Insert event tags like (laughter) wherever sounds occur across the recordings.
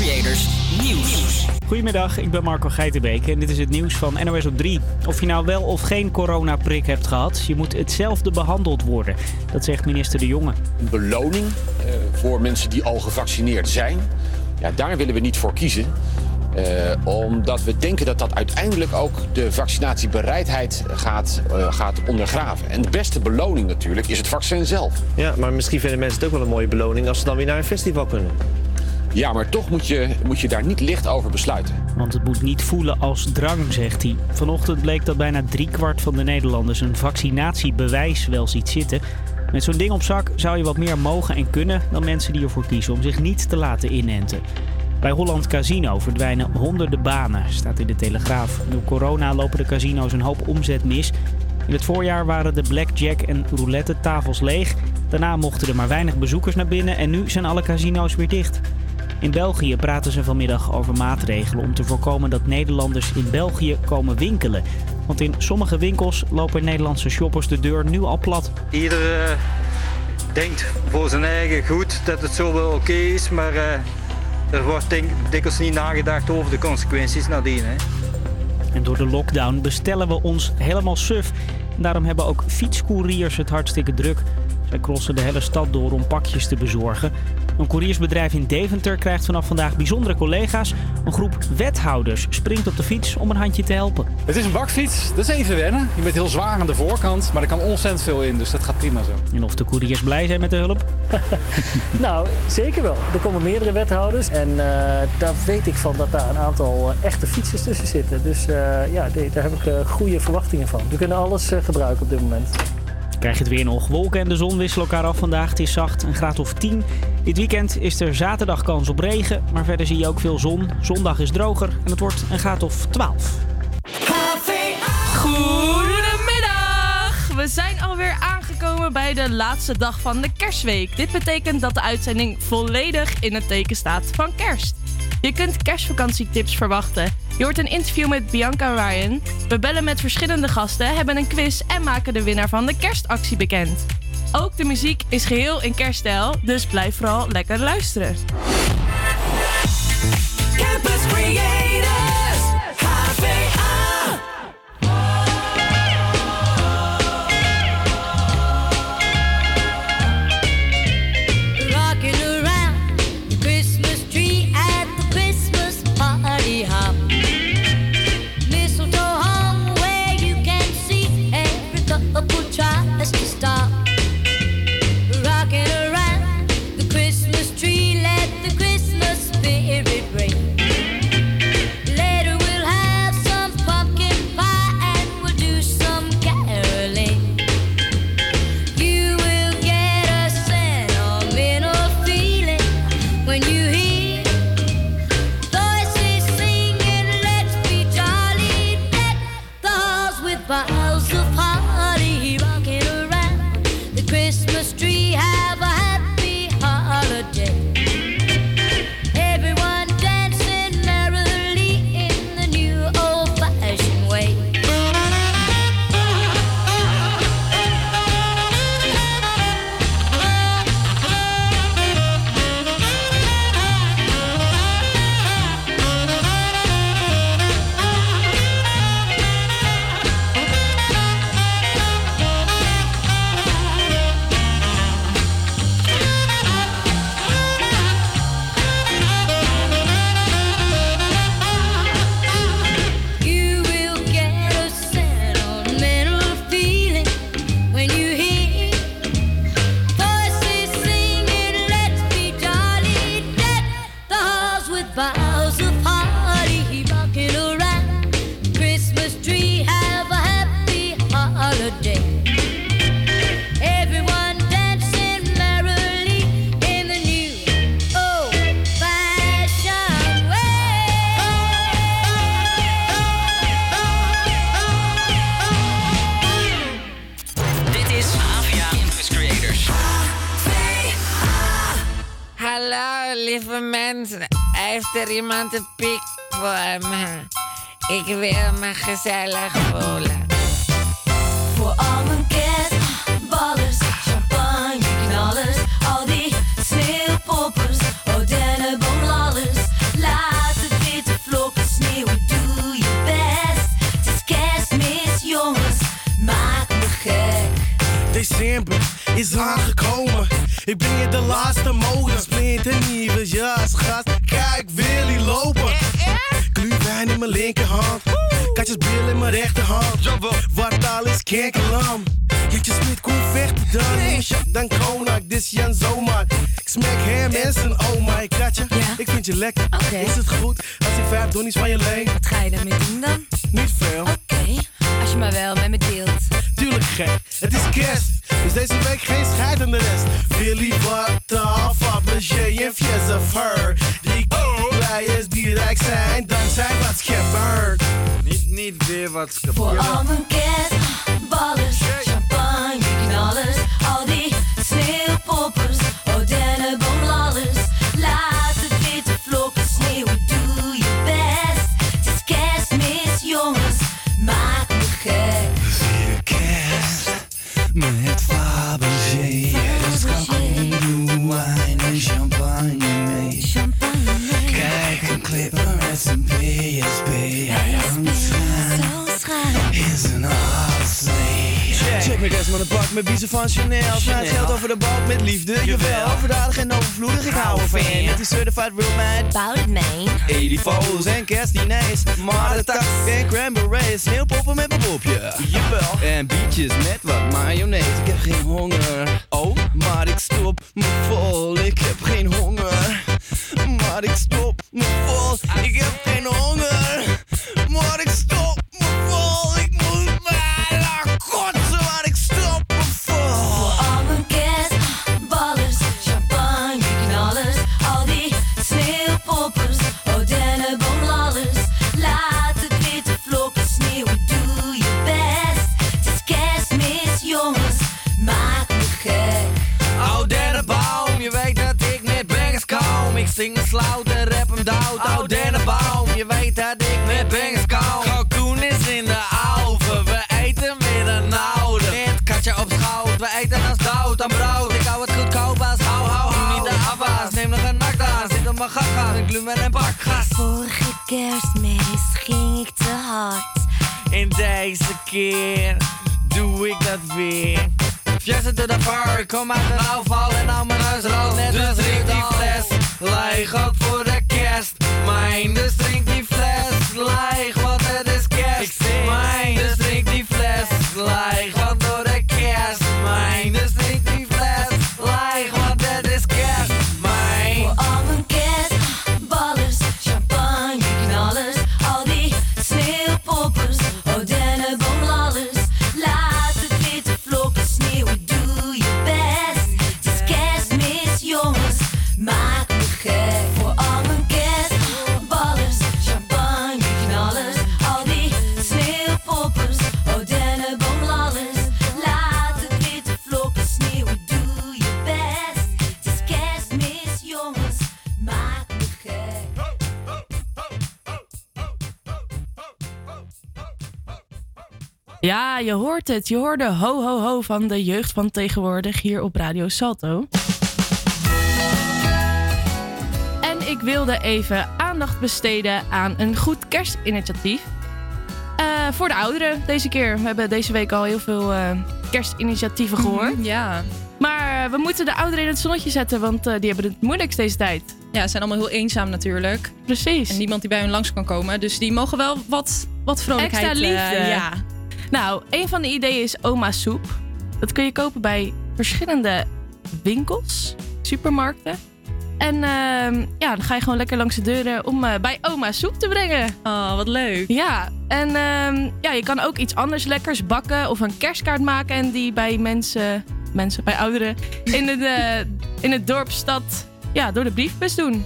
Creators Nieuws. Goedemiddag, ik ben Marco Geitenbeek en dit is het nieuws van NOS op 3. Of je nou wel of geen coronaprik hebt gehad, je moet hetzelfde behandeld worden. Dat zegt minister De Jonge. Een beloning uh, voor mensen die al gevaccineerd zijn. Ja, daar willen we niet voor kiezen. Uh, omdat we denken dat dat uiteindelijk ook de vaccinatiebereidheid gaat, uh, gaat ondergraven. En de beste beloning natuurlijk is het vaccin zelf. Ja, maar misschien vinden mensen het ook wel een mooie beloning als ze dan weer naar een festival kunnen. Ja, maar toch moet je, moet je daar niet licht over besluiten. Want het moet niet voelen als drang, zegt hij. Vanochtend bleek dat bijna driekwart van de Nederlanders een vaccinatiebewijs wel ziet zitten. Met zo'n ding op zak zou je wat meer mogen en kunnen dan mensen die ervoor kiezen om zich niet te laten inenten. Bij Holland Casino verdwijnen honderden banen, staat in de Telegraaf. Door corona lopen de casino's een hoop omzet mis. In het voorjaar waren de blackjack en roulette tafels leeg. Daarna mochten er maar weinig bezoekers naar binnen en nu zijn alle casino's weer dicht. In België praten ze vanmiddag over maatregelen om te voorkomen dat Nederlanders in België komen winkelen. Want in sommige winkels lopen Nederlandse shoppers de deur nu al plat. Ieder uh, denkt voor zijn eigen goed dat het zo wel oké is, maar uh, er wordt denk, dikwijls niet nagedacht over de consequenties nadien. Hè. En door de lockdown bestellen we ons helemaal suf. Daarom hebben ook fietscouriers het hartstikke druk. Zij crossen de hele stad door om pakjes te bezorgen. Een couriersbedrijf in Deventer krijgt vanaf vandaag bijzondere collega's. Een groep wethouders springt op de fiets om een handje te helpen. Het is een bakfiets, dat is even wennen. Je bent heel zwaar aan de voorkant, maar er kan ontzettend veel in, dus dat gaat prima zo. En of de couriers blij zijn met de hulp? (laughs) nou, zeker wel. Er komen meerdere wethouders en uh, daar weet ik van dat daar een aantal uh, echte fietsers tussen zitten. Dus uh, ja, daar heb ik goede verwachtingen van. We kunnen alles gebruiken op dit moment. Krijg je het weer nog. Wolken en de zon wisselen elkaar af vandaag. Het is zacht, een graad of 10. Dit weekend is er zaterdag kans op regen, maar verder zie je ook veel zon. Zondag is droger en het wordt een graad of 12. Goedemiddag! We zijn alweer aangekomen bij de laatste dag van de kerstweek. Dit betekent dat de uitzending volledig in het teken staat van kerst. Je kunt kerstvakantietips verwachten. Je hoort een interview met Bianca Ryan. We bellen met verschillende gasten, hebben een quiz en maken de winnaar van de kerstactie bekend. Ook de muziek is geheel in kerststijl, dus blijf vooral lekker luisteren. Campus gezellig Is kerkelam. Jeetje Smit, kom vechten dan. Nee. Dan konak, dit Jan zomaar. Ik smek hem en zijn oma. Ik kratje, ik vind je lekker. Is het goed als ik vijf donnies van je leen? Wat ga je daarmee doen dan? Niet veel. Oké, als je maar wel met me deelt. Tuurlijk gek, het is kerst. Dus deze week geen scheid aan de rest. Willy, wat af, Fabergé en Fies of her. Die players die rijk zijn, dankzij wat gebeurt. Niet, niet weer wat Voor al mijn kerstballers, met met biezen van Chanel. Geld over de balk met liefde, jawel. Overdadig en overvloedig, ik hou ervan. Het is certified real man. Bout it, man. 84's en kerstdiners. Maar de tax en cranberries. Sneeuwpoppen met mijn popje. Jawel. En bietjes met wat mayonaise. Ik heb geen honger. Oh, maar ik stop me vol. Ik heb geen honger. Maar ik stop me vol. Ik heb geen honger. Maar ik stop nakdaas. Zit op mijn gaga, een glumer en bakgas. Vorige kerstmis ging ik te hard. En deze keer doe ik dat weer. Fjessen to the bar, kom uit de afval en nou mijn huis rood. Net dus drink die fles leeg, ook voor de kerst. Mijn, dus drink die fles leeg, want het is kerst. Ik mijn, dus drink die fles leeg, Ja, je hoort het. Je hoorde ho ho ho van de jeugd van tegenwoordig hier op Radio Salto. En ik wilde even aandacht besteden aan een goed kerstinitiatief. Eh, voor de ouderen deze keer. We hebben deze week al heel veel eh, kerstinitiatieven gehoord. Ja. Maar eh, we moeten de ouderen in het zonnetje zetten, want die hebben het moeilijkst deze tijd. Ja, ze zijn allemaal heel eenzaam natuurlijk. Precies. En niemand die bij hun langs kan komen. Dus die mogen wel wat, wat vrolijkheid... Extra liefde. ja. Nou, een van de ideeën is oma soep. Dat kun je kopen bij verschillende winkels, supermarkten. En ehm, ja, dan ga je gewoon lekker langs de deuren om eh, bij oma soep te brengen. Oh, wat leuk. Ja, en ehm, ja, je kan ook iets anders lekkers bakken of een kerstkaart maken en die bij mensen, mensen bij ouderen in het, eh, in het dorp, stad, ja, door de briefbus doen.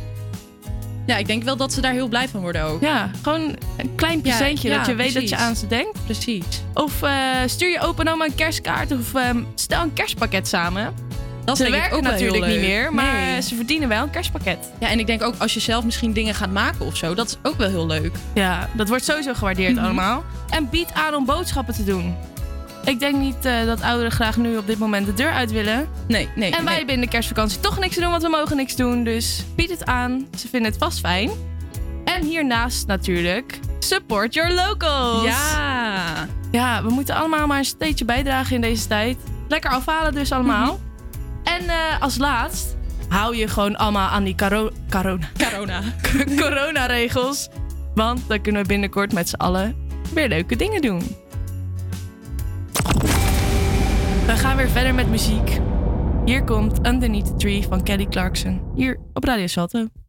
Ja, ik denk wel dat ze daar heel blij van worden ook. Ja, gewoon een klein presentje ja, dat je weet dat je aan ze denkt. Precies. Of eh, stuur je opa en oma een kerstkaart of ehm, stel een kerstpakket samen. Dat ze werken ook natuurlijk niet meer, maar Nee. ze verdienen wel een kerstpakket. Ja, en ik denk ook als je zelf misschien dingen gaat maken of zo, dat is ook wel heel leuk. Ja, dat wordt sowieso gewaardeerd Mhm. allemaal. En bied aan om boodschappen te doen. Ik denk niet eh, dat ouderen graag nu op dit moment de deur uit willen. Nee, nee. En wij nee. hebben in de kerstvakantie toch niks te doen, want we mogen niks doen. Dus bied het aan. Ze vinden het vast fijn. En hiernaast natuurlijk, support your locals. Ja. Ja, we moeten allemaal maar een steentje bijdragen in deze tijd. Lekker afhalen dus allemaal. En eh, als laatst hou je gewoon allemaal aan die caro corona. Corona. (laughs) coronaregels. Want dan kunnen we binnenkort met z'n allen weer leuke dingen doen. We gaan weer verder met muziek. Hier komt Underneath the Tree van Kelly Clarkson. Hier op Radio Salto.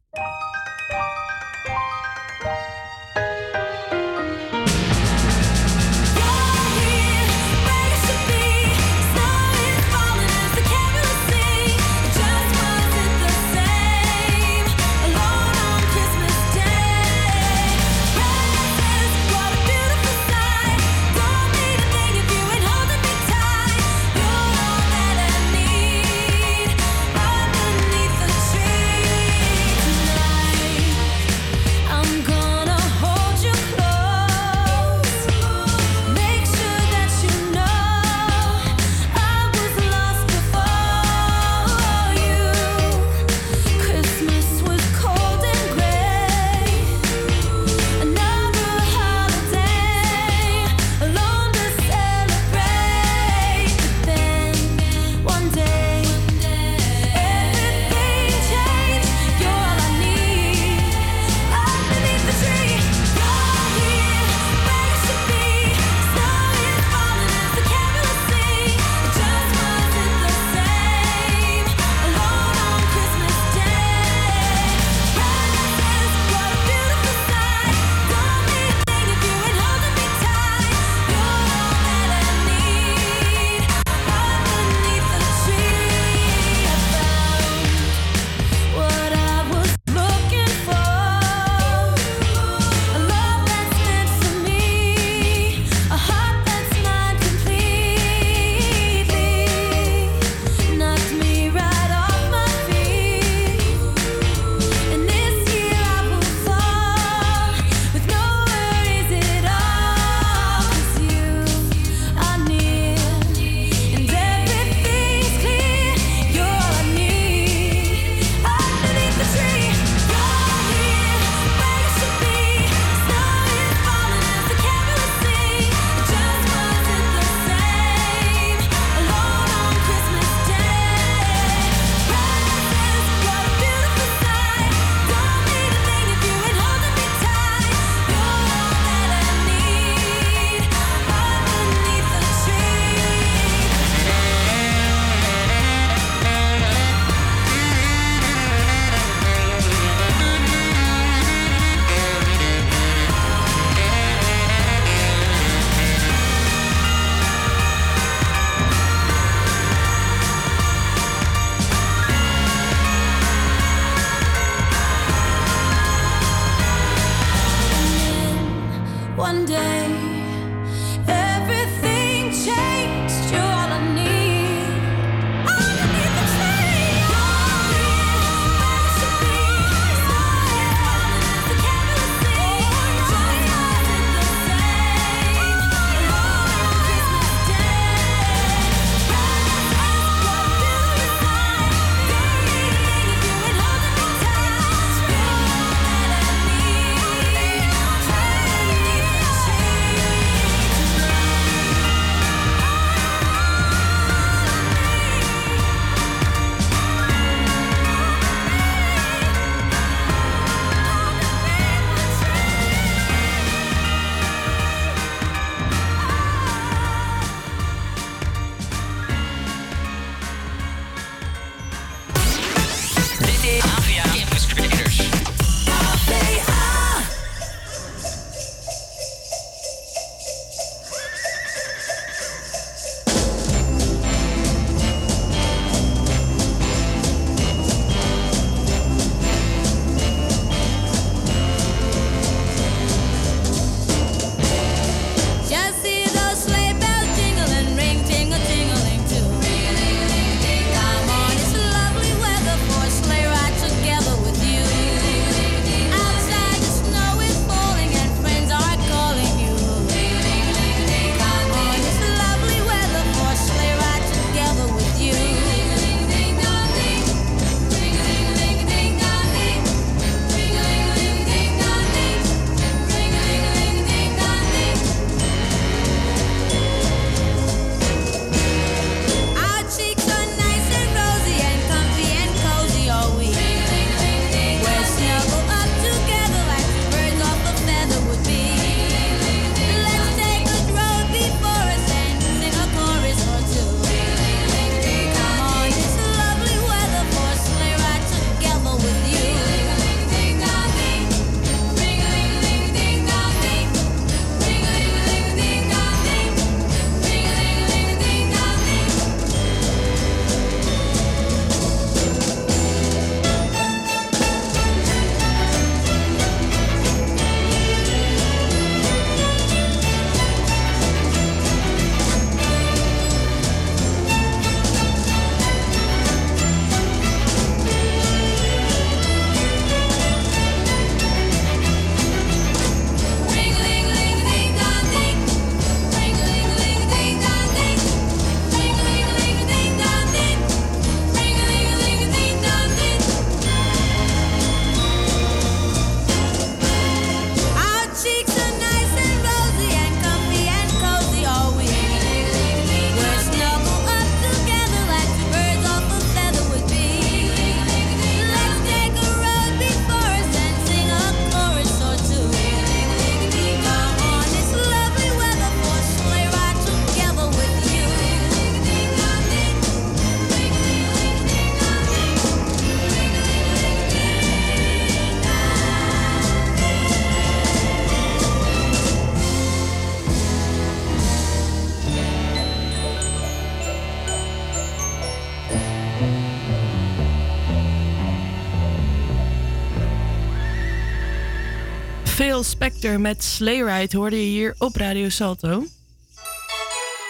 Phil Spector met Sleigh Ride hoorde je hier op Radio Salto.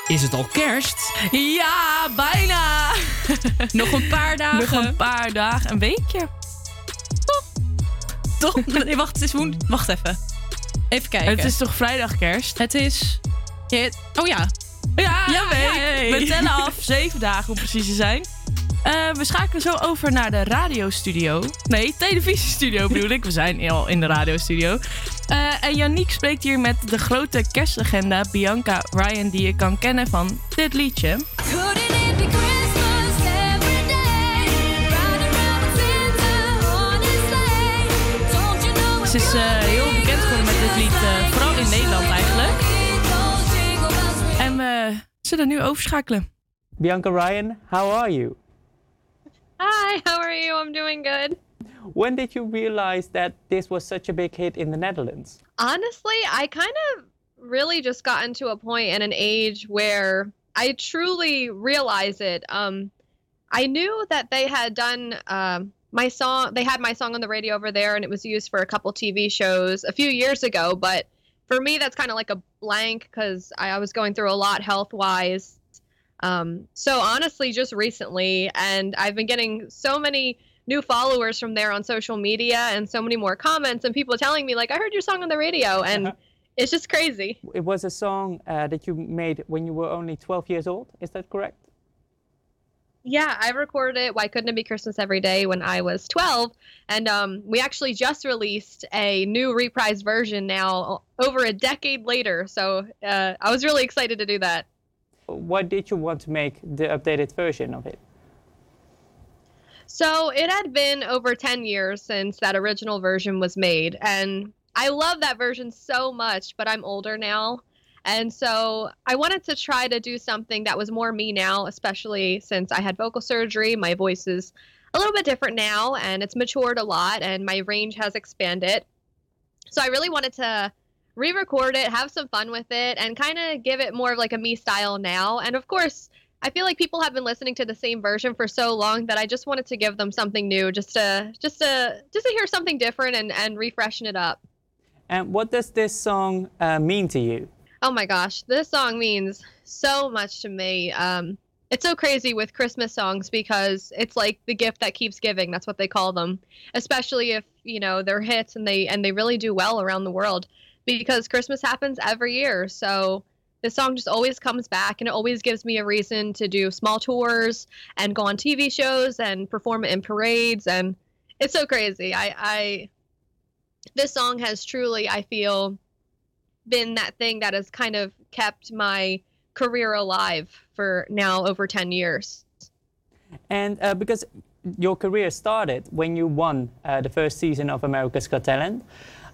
Is het al kerst? Ja, bijna. (laughs) Nog een paar dagen. Nog een paar dagen, een weekje. Toch? (laughs) Nee, wacht, het is woen. Wacht even. Even kijken. Het is toch vrijdag kerst? Het is... Oh ja. Ja, Ja, hey. We tellen af, zeven dagen om precies te zijn. Eh, we schakelen zo over naar de radiostudio. Nee, televisiestudio bedoel ik. We zijn al in de radiostudio. En Yannick spreekt hier met de grote kerstlegende Bianca Ryan... die je kan kennen van dit liedje. Ze is eh, heel bekend geworden met dit lied, eh, vooral in Nederland eigenlijk. En we zullen nu overschakelen. Bianca Ryan, how are you? Hi, how are you? I'm doing good. When did you realize that this was such a big hit in the Netherlands? Honestly, I kind of really just gotten to a point in an age where I truly realize it. Um, I knew that they had done um, my song, they had my song on the radio over there, and it was used for a couple TV shows a few years ago. But for me, that's kind of like a blank because I, I was going through a lot health wise. Um, so honestly, just recently, and I've been getting so many new followers from there on social media and so many more comments and people telling me like I heard your song on the radio and (laughs) it's just crazy. It was a song uh, that you made when you were only 12 years old, is that correct? Yeah, I recorded it. Why couldn't it be Christmas every day when I was 12? And um, we actually just released a new reprised version now, over a decade later. So uh, I was really excited to do that. Why did you want to make the updated version of it? So it had been over 10 years since that original version was made. And I love that version so much, but I'm older now. And so I wanted to try to do something that was more me now, especially since I had vocal surgery. My voice is a little bit different now and it's matured a lot and my range has expanded. So I really wanted to re record it, have some fun with it, and kind of give it more of like a me style now. And of course, I feel like people have been listening to the same version for so long that I just wanted to give them something new, just to just to just to hear something different and and refreshen it up. And what does this song uh, mean to you? Oh my gosh, this song means so much to me. Um, it's so crazy with Christmas songs because it's like the gift that keeps giving. That's what they call them, especially if you know they're hits and they and they really do well around the world because Christmas happens every year. So this song just always comes back and it always gives me a reason to do small tours and go on TV shows and perform in parades and it's so crazy. I I this song has truly I feel been that thing that has kind of kept my career alive for now over 10 years. And uh, because your career started when you won uh, the first season of America's Got Talent,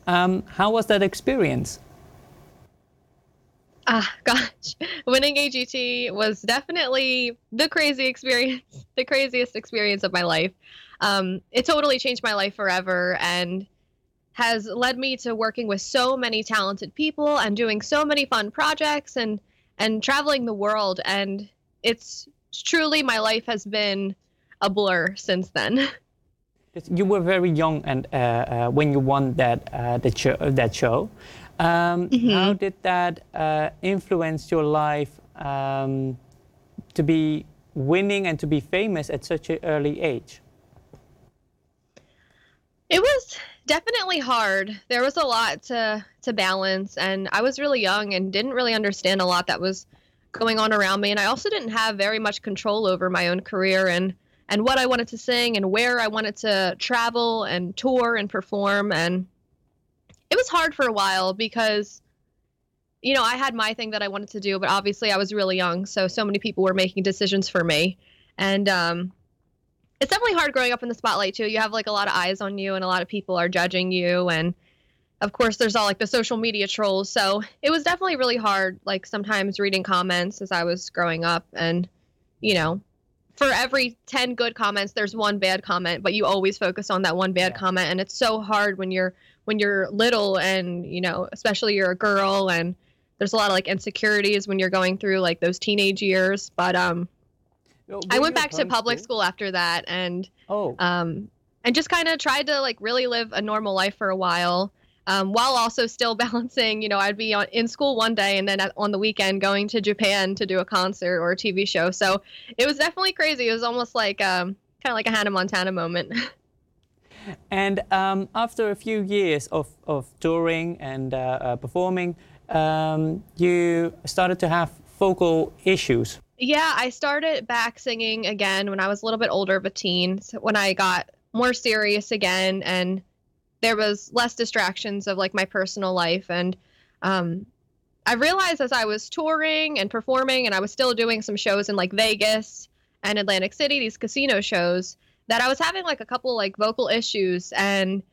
um, how was that experience? Ah, (laughs) gosh. Winning AGT was definitely the crazy experience, (laughs) the craziest experience of my life. Um, it totally changed my life forever and has led me to working with so many talented people and doing so many fun projects and and traveling the world and it's truly my life has been a blur since then. (laughs) You were very young and uh, uh, when you won that uh, that show. That show. Um, How did that uh, influence your life um, to be winning and to be famous at such an early age? It was definitely hard. There was a lot to to balance and I was really young and didn't really understand a lot that was going on around me and I also didn't have very much control over my own career and and what I wanted to sing and where I wanted to travel and tour and perform and it was hard for a while because you know, I had my thing that I wanted to do, but obviously I was really young, so so many people were making decisions for me. And um it's definitely hard growing up in the spotlight too. You have like a lot of eyes on you and a lot of people are judging you and of course there's all like the social media trolls. So it was definitely really hard like sometimes reading comments as I was growing up and you know, for every 10 good comments there's one bad comment, but you always focus on that one bad comment and it's so hard when you're when you're little and, you know, especially you're a girl and there's a lot of like insecurities when you're going through like those teenage years, but um I went back to public school after that and oh. um and just kind of tried to like really live a normal life for a while. um, while also still (laughs) balancing. You know, I'd be on, in school one day and then at, on the weekend going to Japan to do a concert or a TV show. So it was definitely crazy. It was almost like um, kind of like a Hannah Montana moment. (laughs) And um, after a few years of, of touring and uh, uh, performing, um, you started to have vocal issues. Yeah, I started back singing again when I was a little bit older of a teen, so when I got more serious again and there was less distractions of like my personal life and um I realized as I was touring and performing and I was still doing some shows in like Vegas and Atlantic City, these casino shows, that I was having like a couple like vocal issues and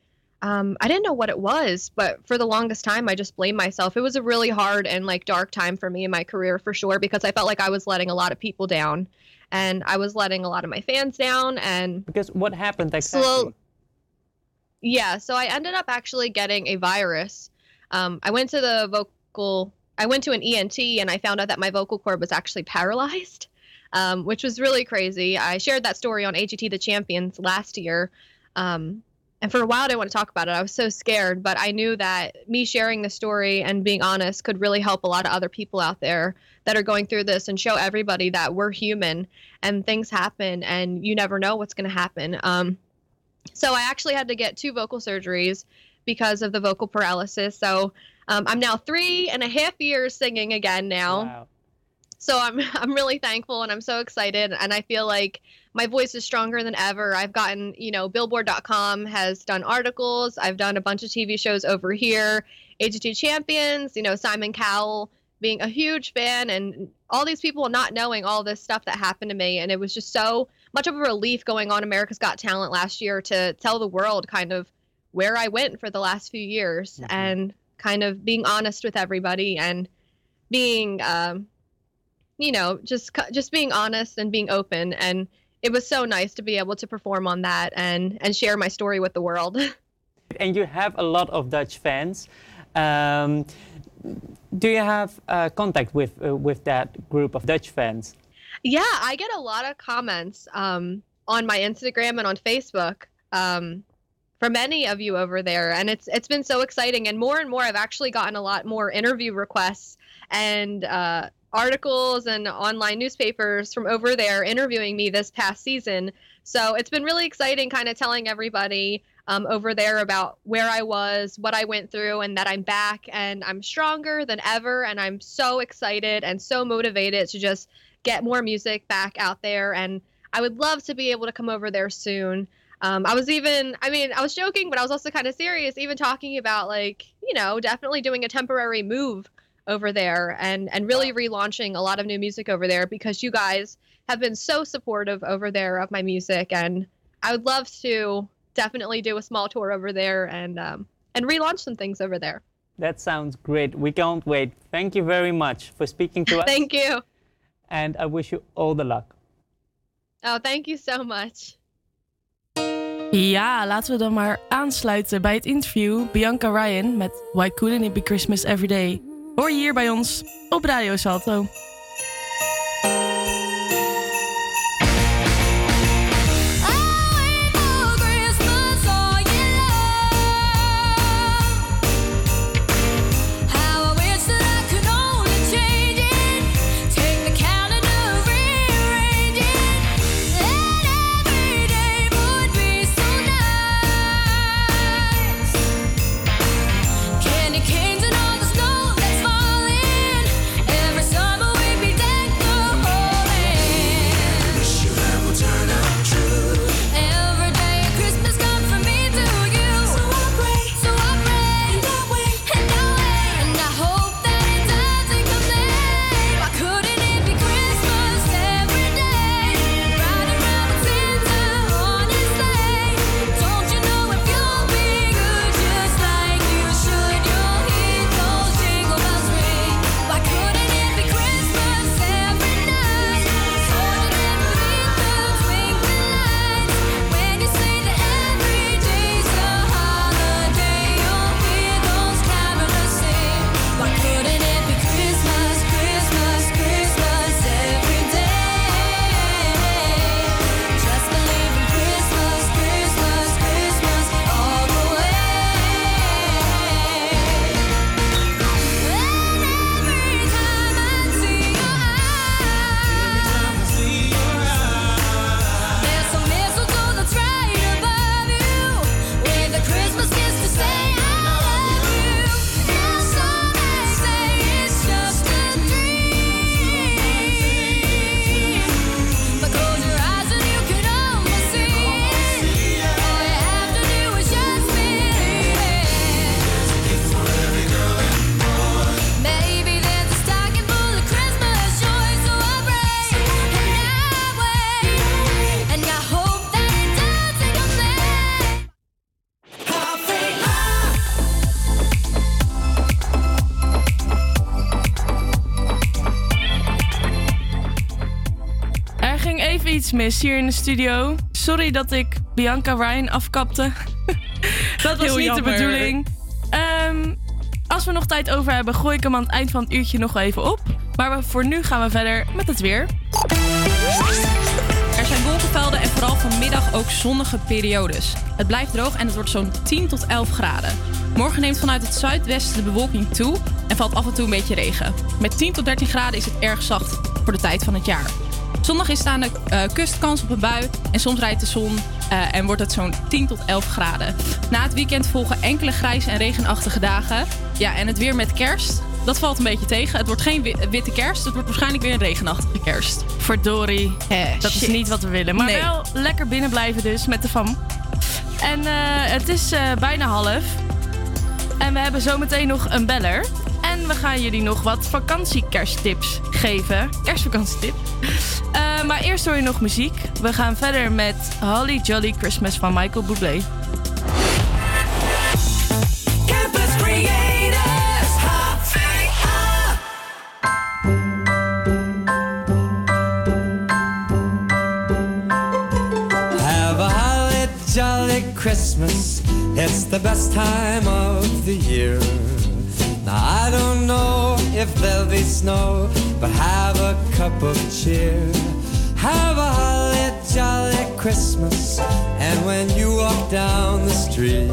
um, I didn't know what it was, but for the longest time, I just blamed myself. It was a really hard and like dark time for me in my career for sure because I felt like I was letting a lot of people down, and I was letting a lot of my fans down. And because what happened exactly? Slow, yeah, so I ended up actually getting a virus. Um, I went to the vocal. I went to an ENT and I found out that my vocal cord was actually paralyzed, um, which was really crazy. I shared that story on AGT the Champions last year. Um, and for a while, I didn't want to talk about it. I was so scared, but I knew that me sharing the story and being honest could really help a lot of other people out there that are going through this and show everybody that we're human and things happen and you never know what's going to happen. Um, so I actually had to get two vocal surgeries because of the vocal paralysis. So um, I'm now three and a half years singing again now. Wow. So I'm (laughs) I'm really thankful and I'm so excited and I feel like my voice is stronger than ever. I've gotten, you know, billboard.com has done articles. I've done a bunch of TV shows over here. AGT Champions, you know, Simon Cowell being a huge fan and all these people not knowing all this stuff that happened to me and it was just so much of a relief going on America's Got Talent last year to tell the world kind of where I went for the last few years and kind of being honest with everybody and being um you know just just being honest and being open and it was so nice to be able to perform on that and and share my story with the world (laughs) And you have a lot of Dutch fans. Um, do you have uh, contact with uh, with that group of Dutch fans? yeah i get a lot of comments um on my instagram and on facebook um from many of you over there and it's it's been so exciting and more and more i've actually gotten a lot more interview requests and uh articles and online newspapers from over there interviewing me this past season. So it's been really exciting, kind of telling everybody um, over there about where I was, what I went through, and that I'm back and I'm stronger than ever. And I'm so excited and so motivated to just get more music back out there. And I would love to be able to come over there soon. Um, I was even, I mean, I was joking, but I was also kind of serious, even talking about like, you know, definitely doing a temporary move over there and and really relaunching a lot of new music over there because you guys have been so supportive over there of my music and I would love to definitely do a small tour over there and um, and relaunch some things over there. That sounds great. We can't wait. Thank you very much for speaking to (laughs) us. Thank you. And I wish you all the luck. Oh, thank you so much. Ja, laten we dan maar aansluiten bij het interview Bianca Ryan met Why Couldn't It Be Christmas Every Day. Hoor je hier bij ons op Radio Salto. Mis hier in de studio. Sorry dat ik Bianca Ryan afkapte. (laughs) dat was Heel niet de bedoeling. Ehm, als we nog tijd over hebben, gooi ik hem aan het eind van het uurtje nog wel even op. Maar voor nu gaan we verder met het weer. Er zijn wolkenvelden en vooral vanmiddag ook zonnige periodes. Het blijft droog en het wordt zo'n 10 tot 11 graden. Morgen neemt vanuit het zuidwesten de bewolking toe en valt af en toe een beetje regen. Met 10 tot 13 graden is het erg zacht voor de tijd van het jaar. Zondag is er aan de eh, kust kans op een bui en soms rijdt de zon eh, en wordt het zo'n 10 tot 11 graden. Na het weekend volgen enkele grijze en regenachtige dagen. Ja, en het weer met kerst, dat valt een beetje tegen. Het wordt geen wi- witte kerst, het wordt waarschijnlijk weer een regenachtige kerst. Verdorie. dat is niet wat we willen. Maar Nee. wel lekker binnen blijven dus met de fam. En eh, het is eh, bijna half. En we hebben zometeen nog een beller. En we gaan jullie nog wat vakantiekersttips geven. Kerstvakantietip. Eh, maar eerst hoor je nog muziek. We gaan verder met Holly Jolly Christmas van Michael Bublé. Campus Creators, HVA. Have a holly jolly Christmas. It's the best time of the year. Now I don't know if there'll be snow, but have a cup of cheer. Have a holly jolly Christmas. And when you walk down the street,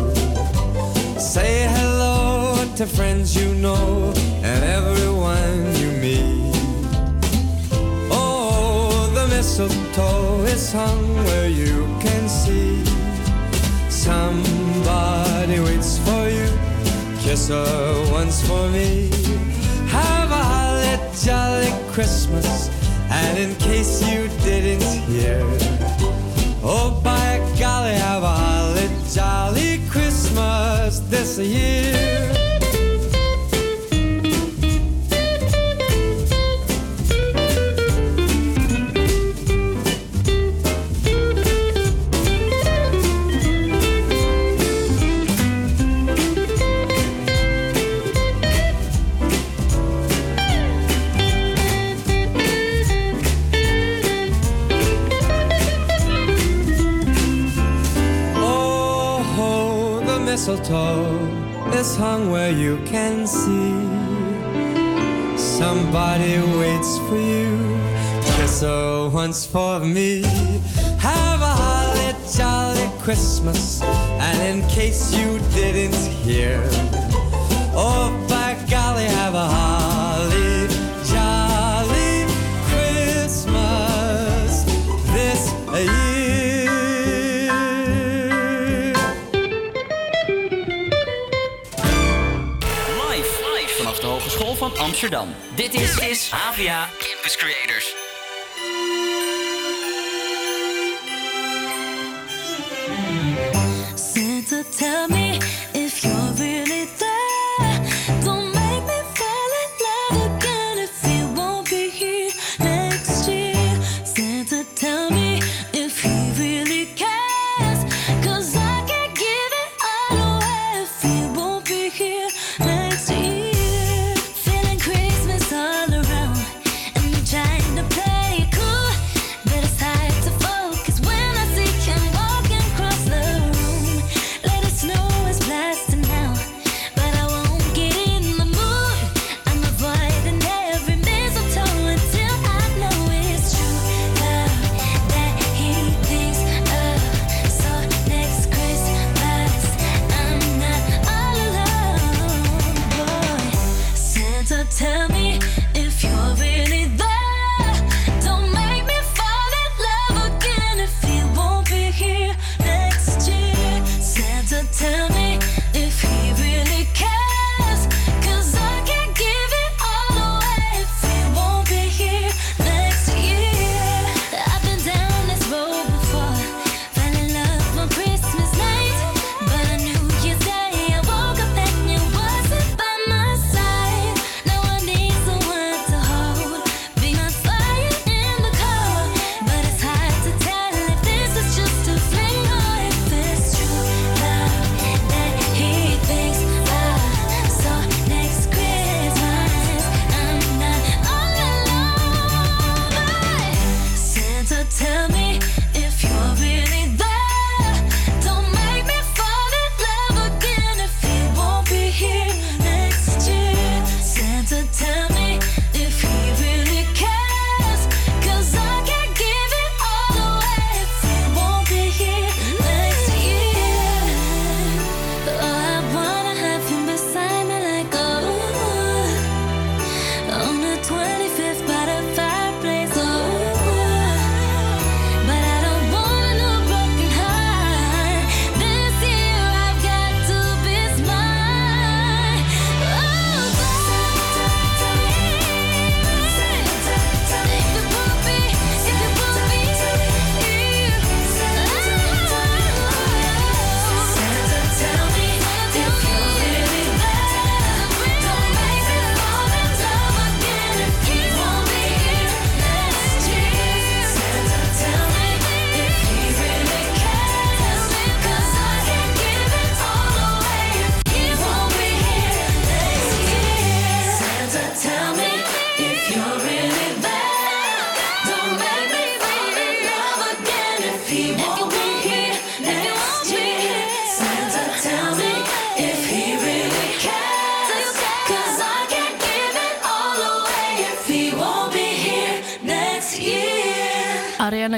say hello to friends you know and everyone you meet. Oh, the mistletoe is hung where you can see. Somebody waits for you. Kiss her once for me. Have a holly jolly Christmas. And in case you didn't hear, oh by golly, have a holly jolly Christmas this year. Is hung where you can see. Somebody waits for you. Kiss her once for me. Have a holly jolly Christmas. And in case you didn't hear, oh, by golly, have a holly Amsterdam. Dit is, is Campus Creators.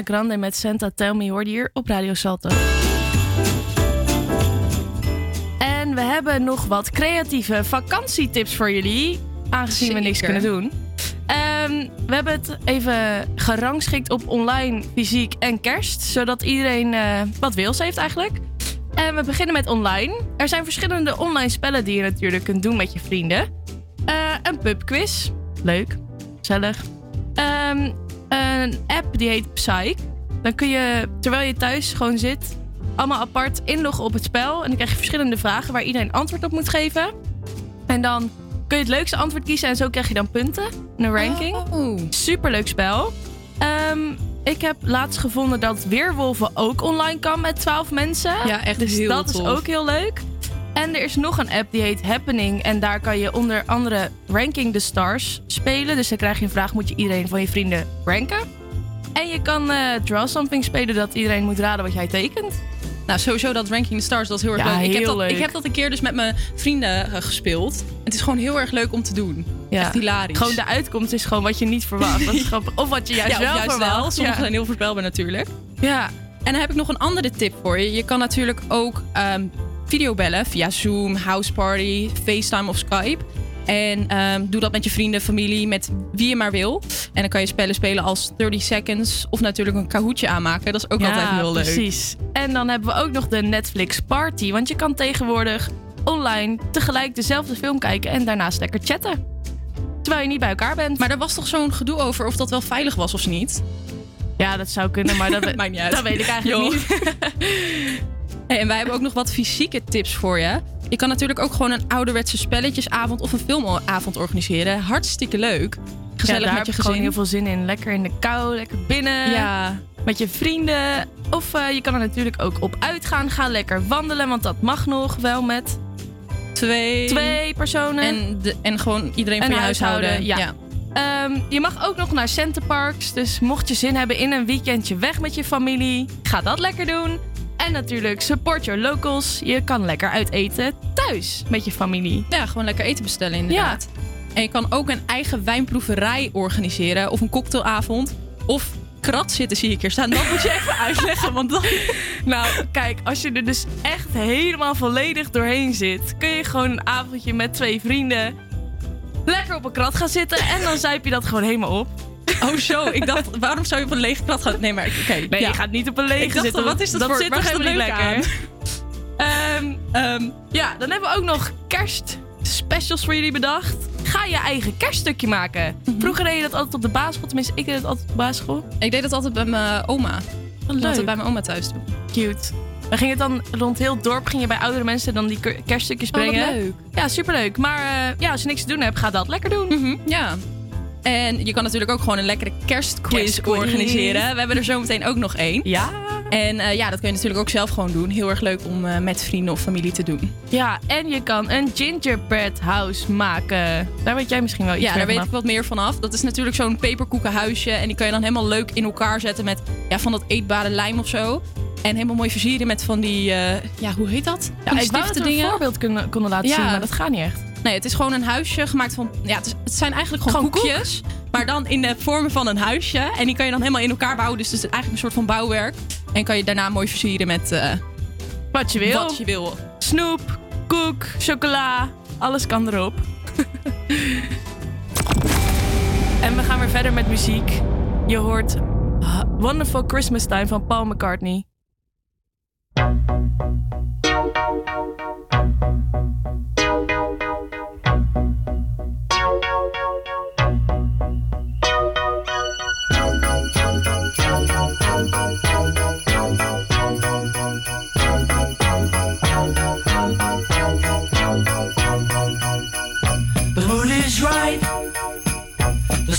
Grande met Santa Tell Me hoorde hier op Radio Salto. En we hebben nog wat creatieve vakantietips voor jullie. Aangezien we niks kunnen doen. Ehm, we hebben het even gerangschikt op online, fysiek en kerst. Zodat iedereen eh, wat wils heeft eigenlijk. En we beginnen met online. Er zijn verschillende online spellen die je natuurlijk kunt doen met je vrienden. Eh, een pubquiz. Leuk. Gezellig. Ehm, een app die heet Psych. Dan kun je, terwijl je thuis gewoon zit, allemaal apart inloggen op het spel. En dan krijg je verschillende vragen waar iedereen antwoord op moet geven. En dan kun je het leukste antwoord kiezen en zo krijg je dan punten. Een ranking. Superleuk spel. Ehm, ik heb laatst gevonden dat Weerwolven ook online kan met 12 mensen. Ja, echt Dus heel dat tof. is ook heel leuk. En er is nog een app die heet Happening. En daar kan je onder andere Ranking the Stars spelen. Dus dan krijg je een vraag, moet je iedereen van je vrienden ranken? En je kan eh, Draw Something spelen dat iedereen moet raden wat jij tekent. Nou, sowieso dat Ranking the Stars, dat is heel erg Ja, leuk. Ik heb, dat, leuk. ik heb dat een keer dus met mijn vrienden eh, gespeeld. Het is gewoon heel erg leuk om te doen. Ja. Echt hilarisch. Gewoon de uitkomst is gewoon wat je niet verwacht. Dat (laughs) is grappig. Of wat je juist ja, wel juist verwacht. wel. Sommige Ja. zijn heel voorspelbaar natuurlijk. Ja. En dan heb ik nog een andere tip voor je. Je kan natuurlijk ook ehm videobellen via Zoom, Houseparty, FaceTime of Skype. En ehm, doe dat met je vrienden, familie, met wie je maar wil. En dan kan je spellen spelen als 30 Seconds of natuurlijk een Kahootje aanmaken. Dat is ook ja, altijd heel leuk. precies. En dan hebben we ook nog de Netflix Party. Want je kan tegenwoordig online tegelijk dezelfde film kijken en daarnaast lekker chatten. Terwijl je niet bij elkaar bent. Maar er was toch zo'n gedoe over of dat wel veilig was of niet? Ja, dat zou kunnen, maar dat, (laughs) Maakt niet uit. dat weet ik eigenlijk niet. (laughs) Hey, en wij hebben ook nog wat fysieke tips voor je. Je kan natuurlijk ook gewoon een ouderwetse spelletjesavond of een filmavond organiseren. Hartstikke leuk. Gezellig ja, daar met je heb ik gewoon gezin. heel veel zin in. Lekker in de kou, lekker binnen. Ja. Met je vrienden. Of eh, je kan er natuurlijk ook op uitgaan. Ga lekker wandelen, want dat mag nog wel met Twee. twee personen. En, de, en gewoon iedereen Een van je huishouden. huishouden, ja. Ehm, je mag ook nog naar centerparks. Dus mocht je zin hebben in een weekendje weg met je familie, ga dat lekker doen. En natuurlijk support your locals. Je kan lekker uit eten thuis met je familie. Ja, gewoon lekker eten bestellen inderdaad. En je kan ook een eigen wijnproeverij organiseren. Of een cocktailavond. Of krat zitten zie ik hier staan. Dat moet je even (laughs) uitleggen. Want dan... (laughs) Nou, kijk, als je er dus echt helemaal volledig doorheen zit, kun je gewoon een avondje met twee vrienden lekker op een krat gaan zitten en dan zuip je dat gewoon helemaal op. Oh zo, ik dacht, waarom zou je op een lege krat gaan? Nee, maar oké. Nee, ja. je gaat niet op een lege Ik dacht, zitten. wat is dat, dat voor zit waar dat leuk lekker. Ehm, ehm, ja, dan hebben we ook nog kerstspecials voor jullie bedacht. Ga je eigen kerststukje maken. Mhm. Vroeger deed je dat altijd op de basisschool. Tenminste, ik deed het altijd op de basisschool. Ik deed dat altijd bij mijn oma. Wat deed leuk. altijd bij mijn oma thuis doen. Cute. We gingen het dan rond heel het dorp, ging je bij oudere mensen dan die ke- kerststukjes Oh, brengen. leuk. Ja, superleuk. Maar eh, ja, als je niks te doen hebt, ga dat lekker doen. Mhm, ja. En je kan natuurlijk ook gewoon een lekkere kerstquiz, Kerstquiz. organiseren. We hebben er zo meteen ook nog één. Ja. En eh, ja, dat kun je natuurlijk ook zelf gewoon doen. Heel erg leuk om eh, met vrienden of familie te doen. Ja, en je kan een gingerbread house maken. Daar weet jij misschien wel iets Ja, meer daar weet ik wat meer vanaf. Dat is natuurlijk zo'n peperkoekenhuisje. En die kan je dan helemaal leuk in elkaar zetten met ja, van dat eetbare lijm of zo. En helemaal mooi versieren met van die, eh, ja, hoe heet dat? Ja, Van ik wou dat stifte we een dingen. voorbeeld kunnen, konden laten Ja. zien, maar dat gaat niet echt. Nee, het is gewoon een huisje gemaakt van. Ja, het, is- het zijn eigenlijk gewoon, Gewoon koekjes. Maar dan in de vormen van een huisje. En die kan je dan helemaal in elkaar bouwen. Dus het is eigenlijk een soort van bouwwerk. En kan je daarna mooi versieren met eh, Wat je wil. wat je wil. Snoep, koek, chocola, alles kan erop. (laughs) en we gaan weer verder met muziek. Je hoort uh, Wonderful Christmas Time van Paul McCartney.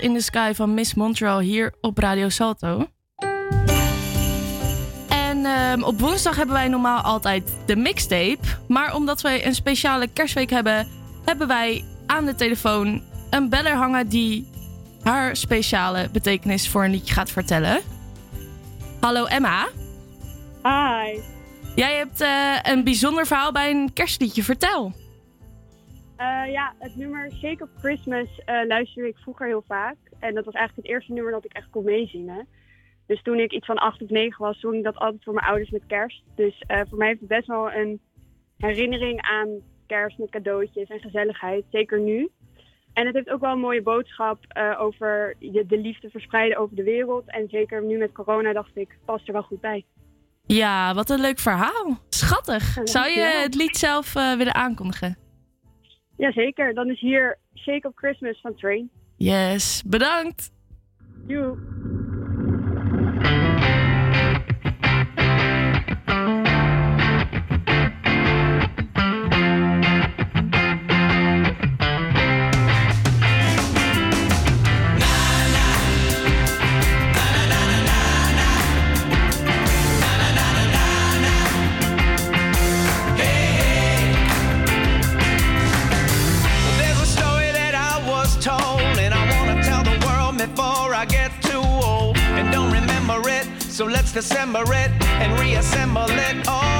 In the Sky van Miss Montreal hier op Radio Salto. En ehm, op woensdag hebben wij normaal altijd de mixtape. Maar omdat wij een speciale kerstweek hebben, hebben wij aan de telefoon een beller hangen die haar speciale betekenis voor een liedje gaat vertellen. Hallo Emma. Hi. Jij hebt eh, een bijzonder verhaal bij een kerstliedje. Vertel. Eh, ja, het nummer Shake of Christmas eh, luisterde ik vroeger heel vaak. En dat was eigenlijk het eerste nummer dat ik echt kon meezingen. Dus toen ik iets van acht of negen was, zong ik dat altijd voor mijn ouders met kerst. Dus eh, voor mij heeft het best wel een herinnering aan kerst met cadeautjes en gezelligheid. Zeker nu. En het heeft ook wel een mooie boodschap over je, de liefde verspreiden over de wereld. En zeker nu met corona dacht ik, past er wel goed bij. Ja, wat een leuk verhaal. Schattig. Zou je het lied zelf willen aankondigen? Jazeker, dan is hier Shake of Christmas van Train. Yes, bedankt. Joe. So let's dissemble it and reassemble it. Oh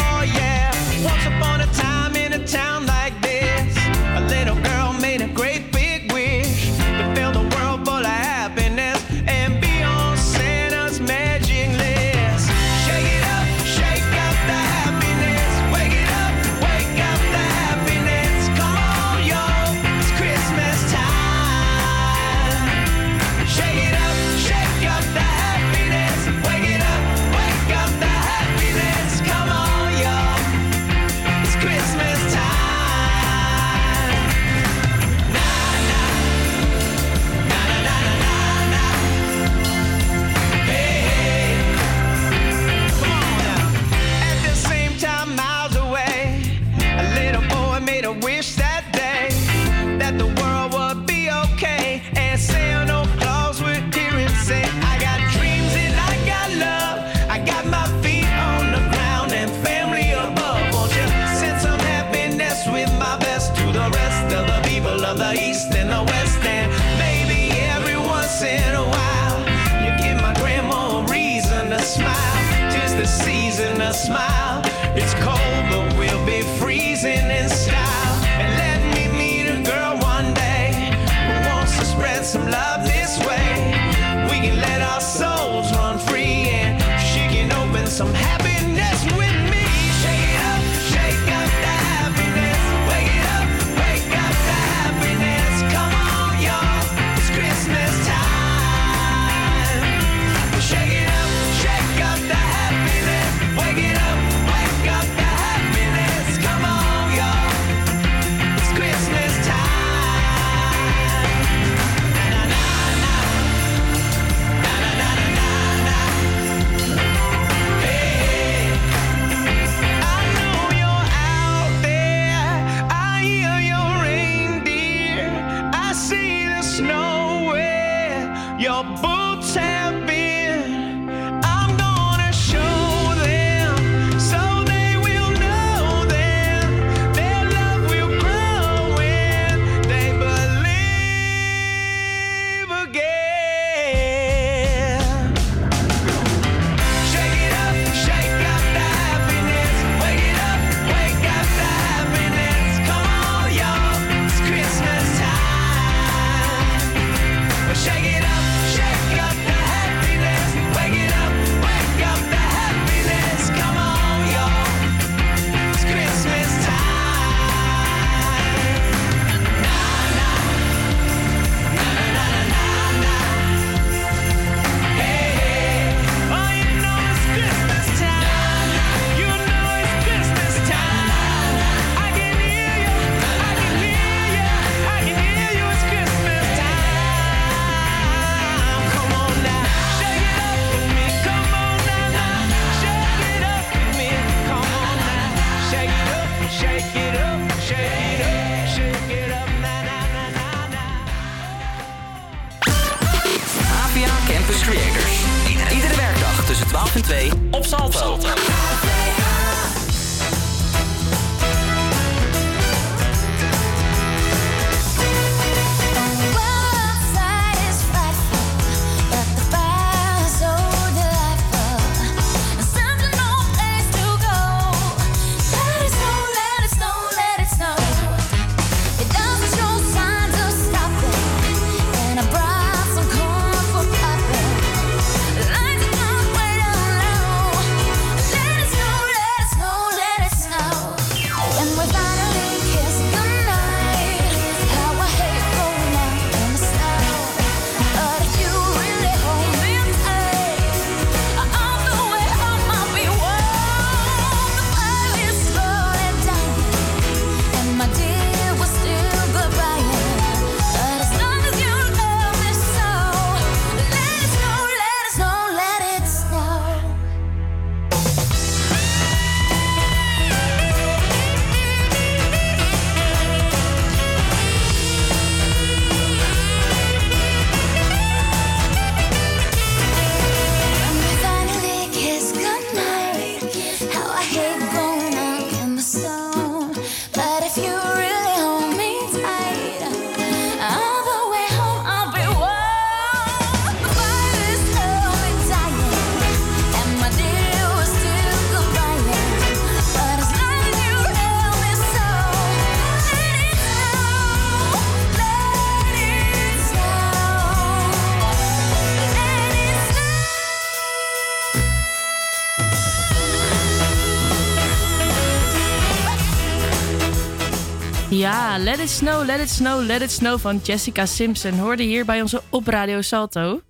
Ja, Let It Snow, Let It Snow, Let It Snow van Jessica Simpson. Hoorde hier bij onze op Radio Salto.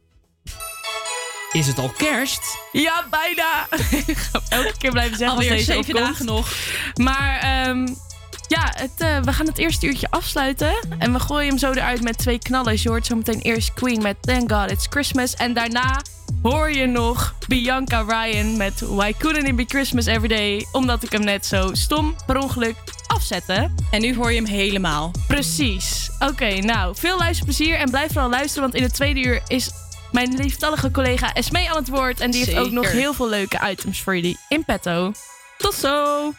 Is het al kerst? Ja, bijna. (laughs) Ik ga elke keer blijven zeggen Alweer zeven dagen nog. Maar ehm, ja, het, eh, we gaan het eerste uurtje afsluiten. En we gooien hem zo eruit met twee knallers. Je hoort zo meteen eerst Queen met Thank God It's Christmas. En daarna hoor je nog Bianca Ryan met Why Couldn't It Be Christmas Every Day. Omdat ik hem net zo stom per ongeluk afzette. En nu hoor je hem helemaal. Precies. Oké, nou, veel luisterplezier en blijf vooral luisteren. Want in het tweede uur is mijn lieftallige collega Esmee aan het woord. En die heeft ook nog heel veel leuke items voor jullie in petto. Tot zo!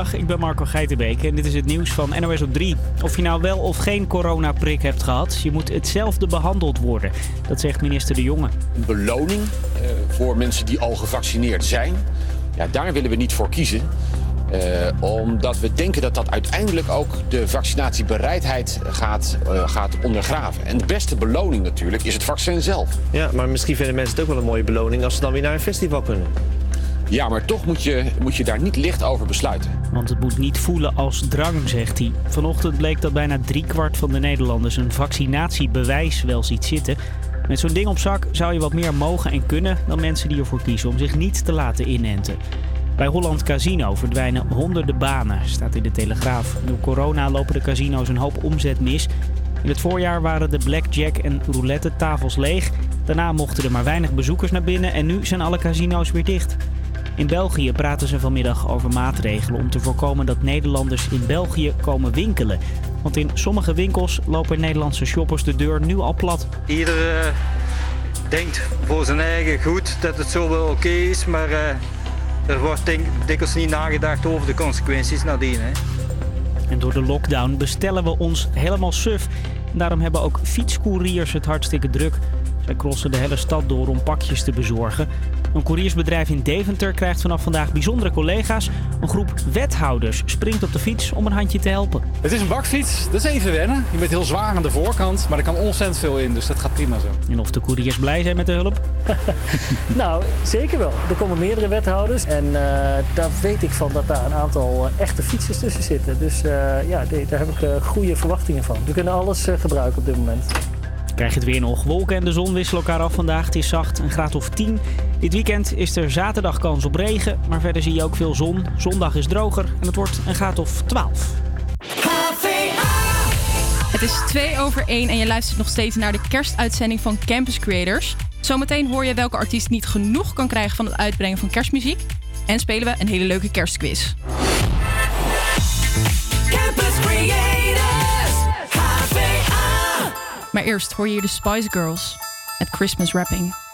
Goedemiddag, ik ben Marco Geitenbeek en dit is het nieuws van NOS op 3. Of je nou wel of geen coronaprik hebt gehad, je moet hetzelfde behandeld worden. Dat zegt minister De Jonge. Een beloning eh, voor mensen die al gevaccineerd zijn. Ja, daar willen we niet voor kiezen. Eh, omdat we denken dat dat uiteindelijk ook de vaccinatiebereidheid gaat, eh, gaat ondergraven. En de beste beloning natuurlijk is het vaccin zelf. Ja, maar misschien vinden mensen het ook wel een mooie beloning als ze dan weer naar een festival kunnen. Ja, maar toch moet je, moet je daar niet licht over besluiten. Want het moet niet voelen als drang, zegt hij. Vanochtend bleek dat bijna driekwart van de Nederlanders een vaccinatiebewijs wel ziet zitten. Met zo'n ding op zak zou je wat meer mogen en kunnen dan mensen die ervoor kiezen om zich niet te laten inenten. Bij Holland Casino verdwijnen honderden banen, staat in de Telegraaf. Door corona lopen de casino's een hoop omzet mis. In het voorjaar waren de blackjack en roulette tafels leeg. Daarna mochten er maar weinig bezoekers naar binnen en nu zijn alle casino's weer dicht. In België praten ze vanmiddag over maatregelen om te voorkomen dat Nederlanders in België komen winkelen. Want in sommige winkels lopen Nederlandse shoppers de deur nu al plat. Ieder eh, denkt voor zijn eigen goed dat het zo wel oké is, maar eh, er wordt denk, dikwijls niet nagedacht over de consequenties nadien. Hè. En door de lockdown bestellen we ons helemaal suf. Daarom hebben ook fietscouriers het hartstikke druk. Zij crossen de hele stad door om pakjes te bezorgen. Een koeriersbedrijf in Deventer krijgt vanaf vandaag bijzondere collega's. Een groep wethouders springt op de fiets om een handje te helpen. Het is een bakfiets, dat is even wennen. Je bent heel zwaar aan de voorkant, maar er kan ontzettend veel in, dus dat gaat prima zo. En of de koeriers blij zijn met de hulp? (laughs) nou, zeker wel. Er komen meerdere wethouders en eh, daar weet ik van dat daar een aantal eh, echte fietsers tussen zitten. Dus eh, ja, daar heb ik goede verwachtingen van. We kunnen alles gebruiken op dit moment krijg je het weer nog. Wolken en de zon wisselen elkaar af vandaag. Het is zacht, een graad of 10. Dit weekend is er zaterdag kans op regen, maar verder zie je ook veel zon. Zondag is droger en het wordt een graad of 12. Het is 2 over 1 en je luistert nog steeds naar de kerstuitzending van Campus Creators. Zometeen hoor je welke artiest niet genoeg kan krijgen van het uitbrengen van kerstmuziek. En spelen we een hele leuke kerstquiz. Maar eerst hoor je de Spice Girls met Christmas Wrapping.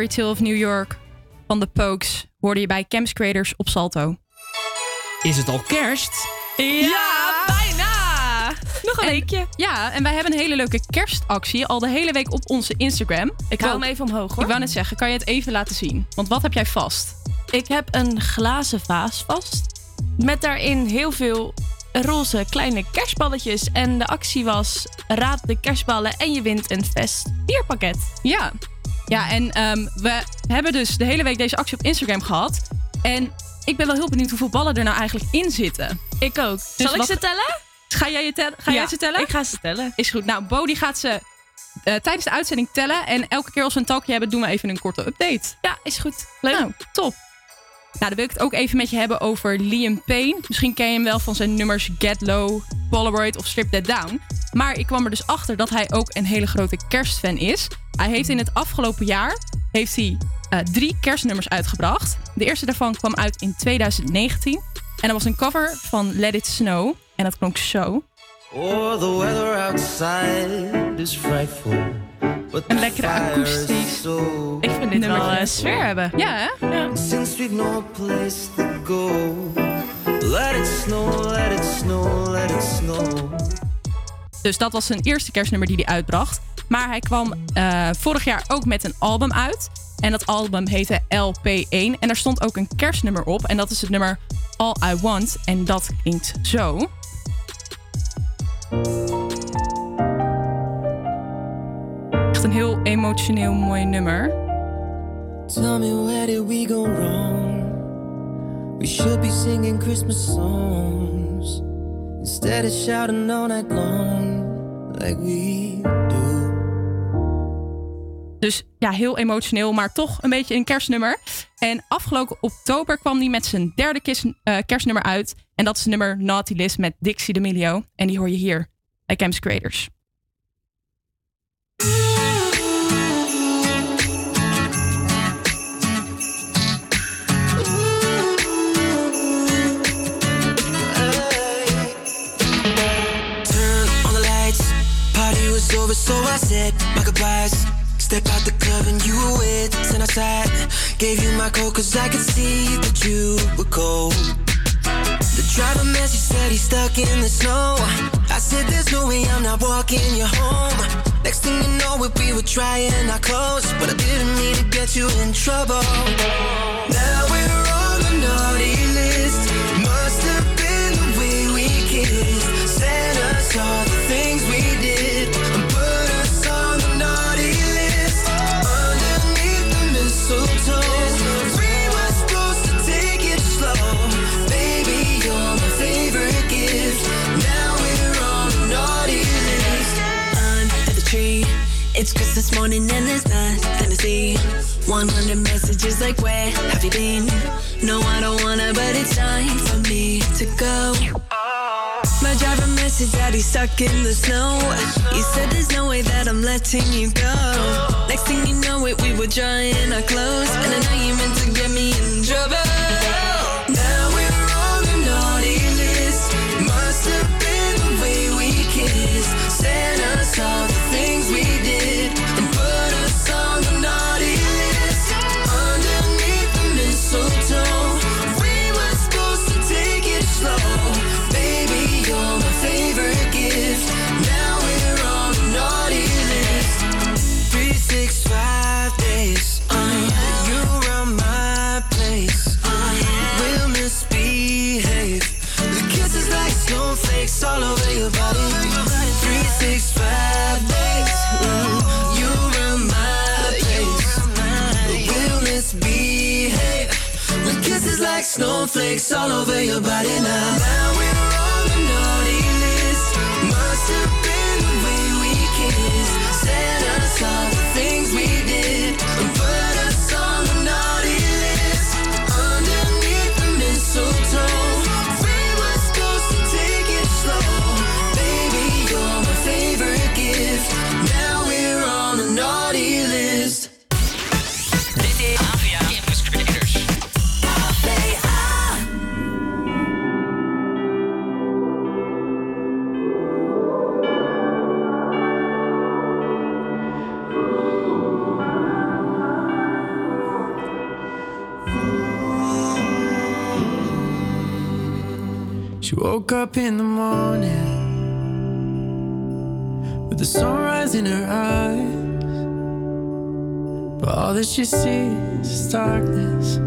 Fairy Tale of New York van de Pokes hoorde je bij Camps Creators op Salto. Is het al kerst? Ja, bijna! Nog een weekje. Ja, en wij hebben een hele leuke kerstactie al de hele week op onze Instagram. Ik hou hem even omhoog hoor. Ik wou net zeggen, kan je het even laten zien? Want wat heb jij vast? Ik heb een glazen vaas vast. Met daarin heel veel roze kleine kerstballetjes. En de actie was: raad de kerstballen en je wint een Vest bierpakket. Ja. Ja, en ehm, we hebben dus de hele week deze actie op Instagram gehad. En ik ben wel heel benieuwd hoeveel ballen er nou eigenlijk in zitten. Ik ook. Zal ik ze tellen? Ga jij, je tel- ga Ja, jij ze tellen? ik ga ze tellen. Is goed. Nou, Bo die gaat ze eh, tijdens de uitzending tellen. En elke keer als we een talkje hebben, doen we even een korte update. Ja, is goed. Leuk. Nou, top. Nou, dan wil ik het ook even met je hebben over Liam Payne. Misschien ken je hem wel van zijn nummers Get Low, Polaroid of Strip That Down. Maar ik kwam er dus achter dat hij ook een hele grote kerstfan is. Hij heeft in het afgelopen jaar heeft hij, eh, drie kerstnummers uitgebracht. De eerste daarvan kwam uit in 2019. En dat was een cover van Let It Snow. En dat klonk zo. Oh, the weather outside is frightful. But Een lekkere akoestisch. Ik vind dit wel eh, sfeer hebben. Ja, hè? Ja. Since we've no place to go, let it snow, let it snow, let it snow. Dus dat was zijn eerste kerstnummer die hij uitbracht. Maar hij kwam eh, vorig jaar ook met een album uit. En dat album heette LP1. En daar stond ook een kerstnummer op. En dat is het nummer All I Want. En dat klinkt zo. Echt een heel emotioneel mooi nummer. Tell me where did we go wrong? We should be singing Christmas songs instead of shouting all night long like we do. Dus ja, heel emotioneel, maar toch een beetje een kerstnummer. En afgelopen oktober kwam hij met zijn derde eh, kerstnummer uit. En dat is nummer Naughty List met Dixie D'Amelio. En die hoor je hier bij Campus Creators. Turn on the lights, party was over, so I said. Step out the club and you were with, stand outside. Gave you my coat cause I could see that you were cold. The driver message said he's stuck in the snow. I said there's no way I'm not walking you home. Next thing you know it, we were trying our clothes, but I didn't mean to get you in trouble. Now we're on the naughty list. Must have been the way we kissed. Santa saw the It's Christmas morning and there's nothing to see. 100 messages like, where have you been? No, I don't wanna, but it's time for me to go. My driver message that he's stuck in the snow. He said there's no way that I'm letting you go. Next thing you know it, we were drying our clothes. And I know you meant to get me in trouble. Like snowflakes all over your body now. Now we're on the naughty list. Must have She woke up in the morning with the sunrise in her eyes. But all that she sees is darkness.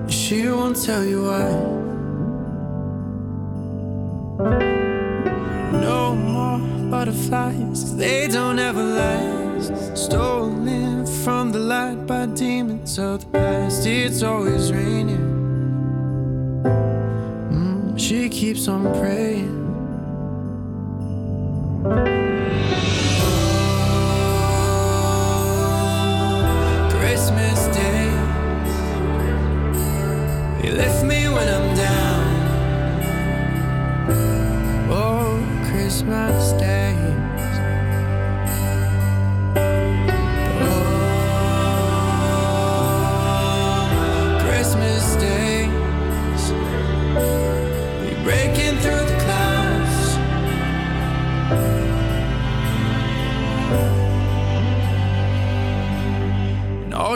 And She won't tell you why. No more butterflies, they don't ever last. Stolen from the light by demons of the past. It's always raining she keeps on praying. Christmas Day, you lift me when I'm down. Oh, Christmas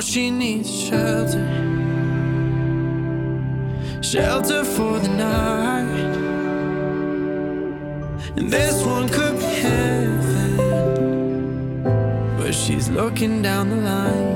all she needs shelter. Shelter for the night. And this one could be heaven. But she's looking down the line.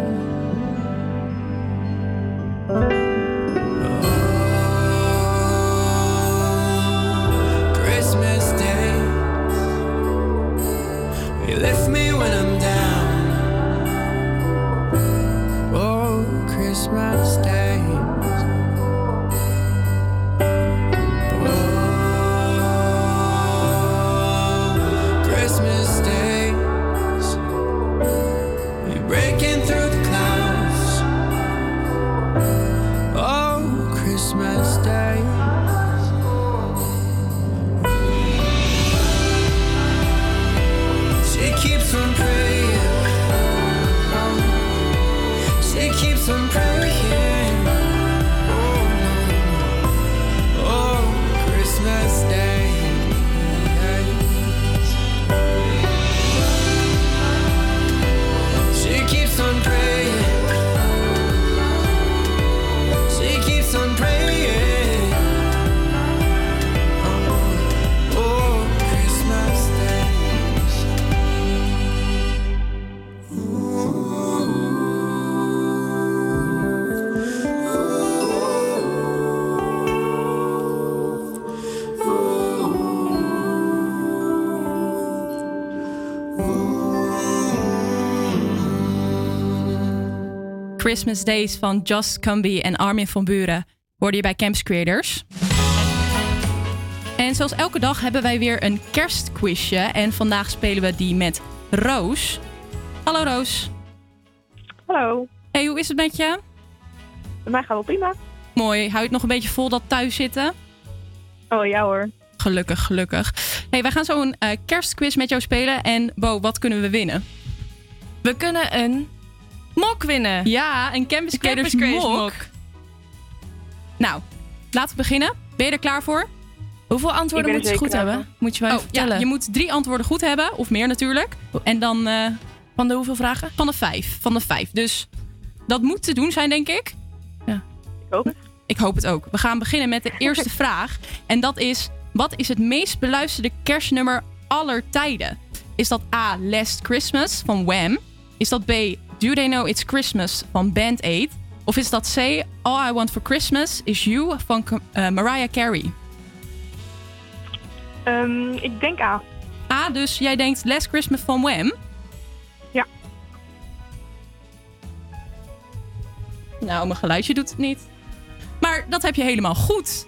Christmas Days van Just Cumby en Armin van Buren hoorde je bij Camps Creators. En zoals elke dag hebben wij weer een kerstquizje. En vandaag spelen we die met Roos. Hallo Roos. Hallo. Hey, hoe is het met je? Bij mij gaat wel prima. Mooi. Hou je het nog een beetje vol dat thuis zitten? Oh ja hoor. Gelukkig, gelukkig. Hey, wij gaan zo een eh, kerstquiz met jou spelen. En Bo, wat kunnen we winnen? We kunnen een mok winnen. Ja, een Campus Creators Campus Creators mok. mok. Nou, laten we beginnen. Ben je er klaar voor? Hoeveel antwoorden moet je goed hebben? Moet je mij Oh, ja, je moet drie antwoorden goed hebben, of meer natuurlijk. En dan... eh, van de hoeveel vragen? Van de vijf. Van de vijf. Dus dat moet te doen zijn, denk ik. Ja. Ik hoop het. Ik hoop het ook. We gaan beginnen met de (laughs) eerste vraag. En dat is: wat is het meest beluisterde kerstnummer aller tijden? Is dat A. Last Christmas van Wham? Is dat B. Do They Know It's Christmas van Band Aid? Of is dat C. All I Want for Christmas Is You van eh, Mariah Carey? Ehm, ik denk A. A, dus jij denkt Last Christmas van Wham? Ja. Nou, mijn geluidje doet het niet. Maar dat heb je helemaal goed.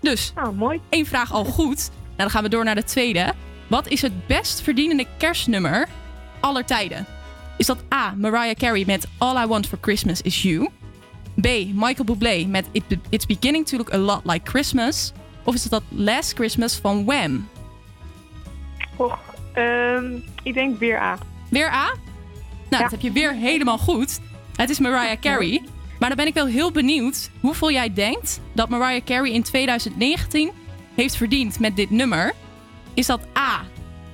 Dus, mooi. één vraag al goed. Nou, dan gaan we door naar de tweede. Wat is het best verdienende kerstnummer aller tijden? Is dat A. Mariah Carey met All I Want for Christmas Is You? B. Michael Bublé met It It's Beginning to Look a Lot Like Christmas? Of is het dat Last Christmas van Wham? Och, ehm, ik denk weer A. Weer A? Nou, dat heb je weer helemaal goed. Het is Mariah Carey. Maar dan ben ik wel heel benieuwd hoeveel jij denkt dat Mariah Carey in 2019 heeft verdiend met dit nummer. Is dat A,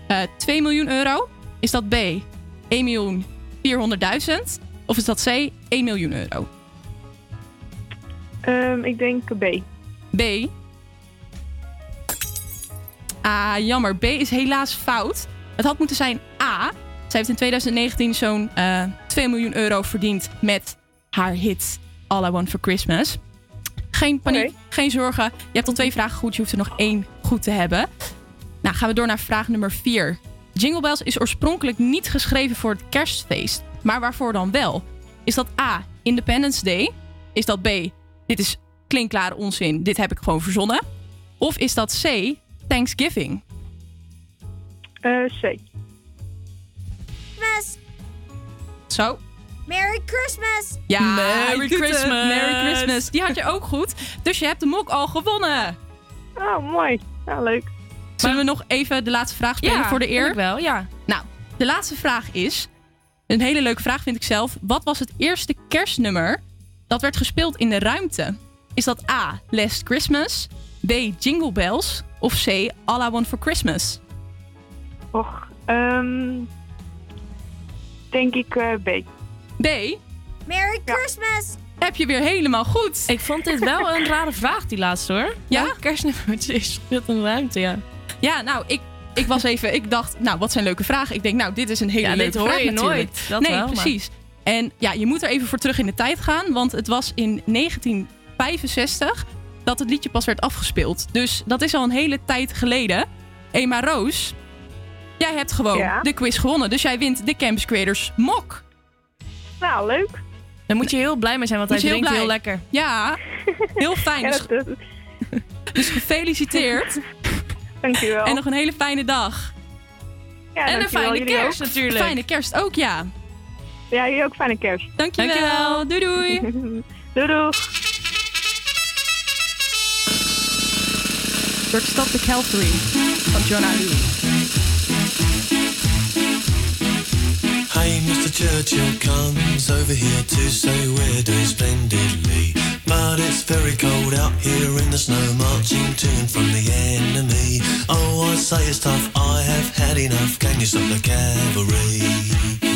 eh 2 miljoen euro? Is dat B, 1 miljoen 400.000? Of is dat C, 1 miljoen euro? Ehm, ik denk B. B. Ah, jammer. B is helaas fout. Het had moeten zijn A. Zij heeft in 2019 zo'n eh 2 miljoen euro verdiend met haar hit All I Want for Christmas. Geen paniek, geen zorgen. Je hebt al twee vragen goed. Je hoeft er nog één goed te hebben. Nou, gaan we door naar vraag nummer 4. Jingle Bells is oorspronkelijk niet geschreven voor het kerstfeest. Maar waarvoor dan wel? Is dat A. Independence Day? Is dat B. Dit is klinkklare onzin. Dit heb ik gewoon verzonnen. Of is dat C. Thanksgiving? Eh, C. Zo. Merry Christmas! Ja, Merry. Christmas. Merry Christmas. Die had je ook goed. Dus je hebt de mok al gewonnen. Oh, mooi. Nou, leuk. Zullen we nog even de laatste vraag spelen Ja, voor de eer? ik wel, ja. Nou, de laatste vraag is... Een hele leuke vraag vind ik zelf. Wat was het eerste kerstnummer dat werd gespeeld in de ruimte? Is dat A. Last Christmas, B. Jingle Bells of C. All I Want For Christmas? Och, ehm denk ik eh, B. B. Merry Christmas! Heb je weer helemaal goed. Ik vond dit wel een rare vraag, die laatste hoor. Ja? Kerstnummer is speelt in de ruimte, ja. Ja, nou, ik, ik was even... Ik dacht, nou, wat zijn leuke vragen? Ik denk, nou, dit is een hele Ja, leuke dit hoor vraag je natuurlijk. nooit. Dat nee, wel, maar- precies. En ja, je moet er even voor terug in de tijd gaan. Want het was in 1965 dat het liedje pas werd afgespeeld. Dus dat is al een hele tijd geleden. Maar Roos, jij hebt gewoon Ja? de quiz gewonnen. Dus jij wint de Campus Creators mok. Nou, leuk. Daar moet je heel blij mee zijn, want Moet hij heel drinkt heel lekker. Ja, heel fijn. Ja, Dus, dus gefeliciteerd. Dankjewel. En nog een hele fijne dag. ja, en een fijne kerst ook. natuurlijk. Fijne kerst ook, ja. Ja, jullie ook fijne kerst. Dankjewel. Dankjewel. Doei doei. (laughs) doei doei. Door Stop the Calvary van John Lee. Hey, Mr. Churchill comes over here to say we're doing splendidly. But it's very cold out here in the snow, marching to and from the enemy. Oh, I say it's tough, I have had enough. Can you stop the cavalry?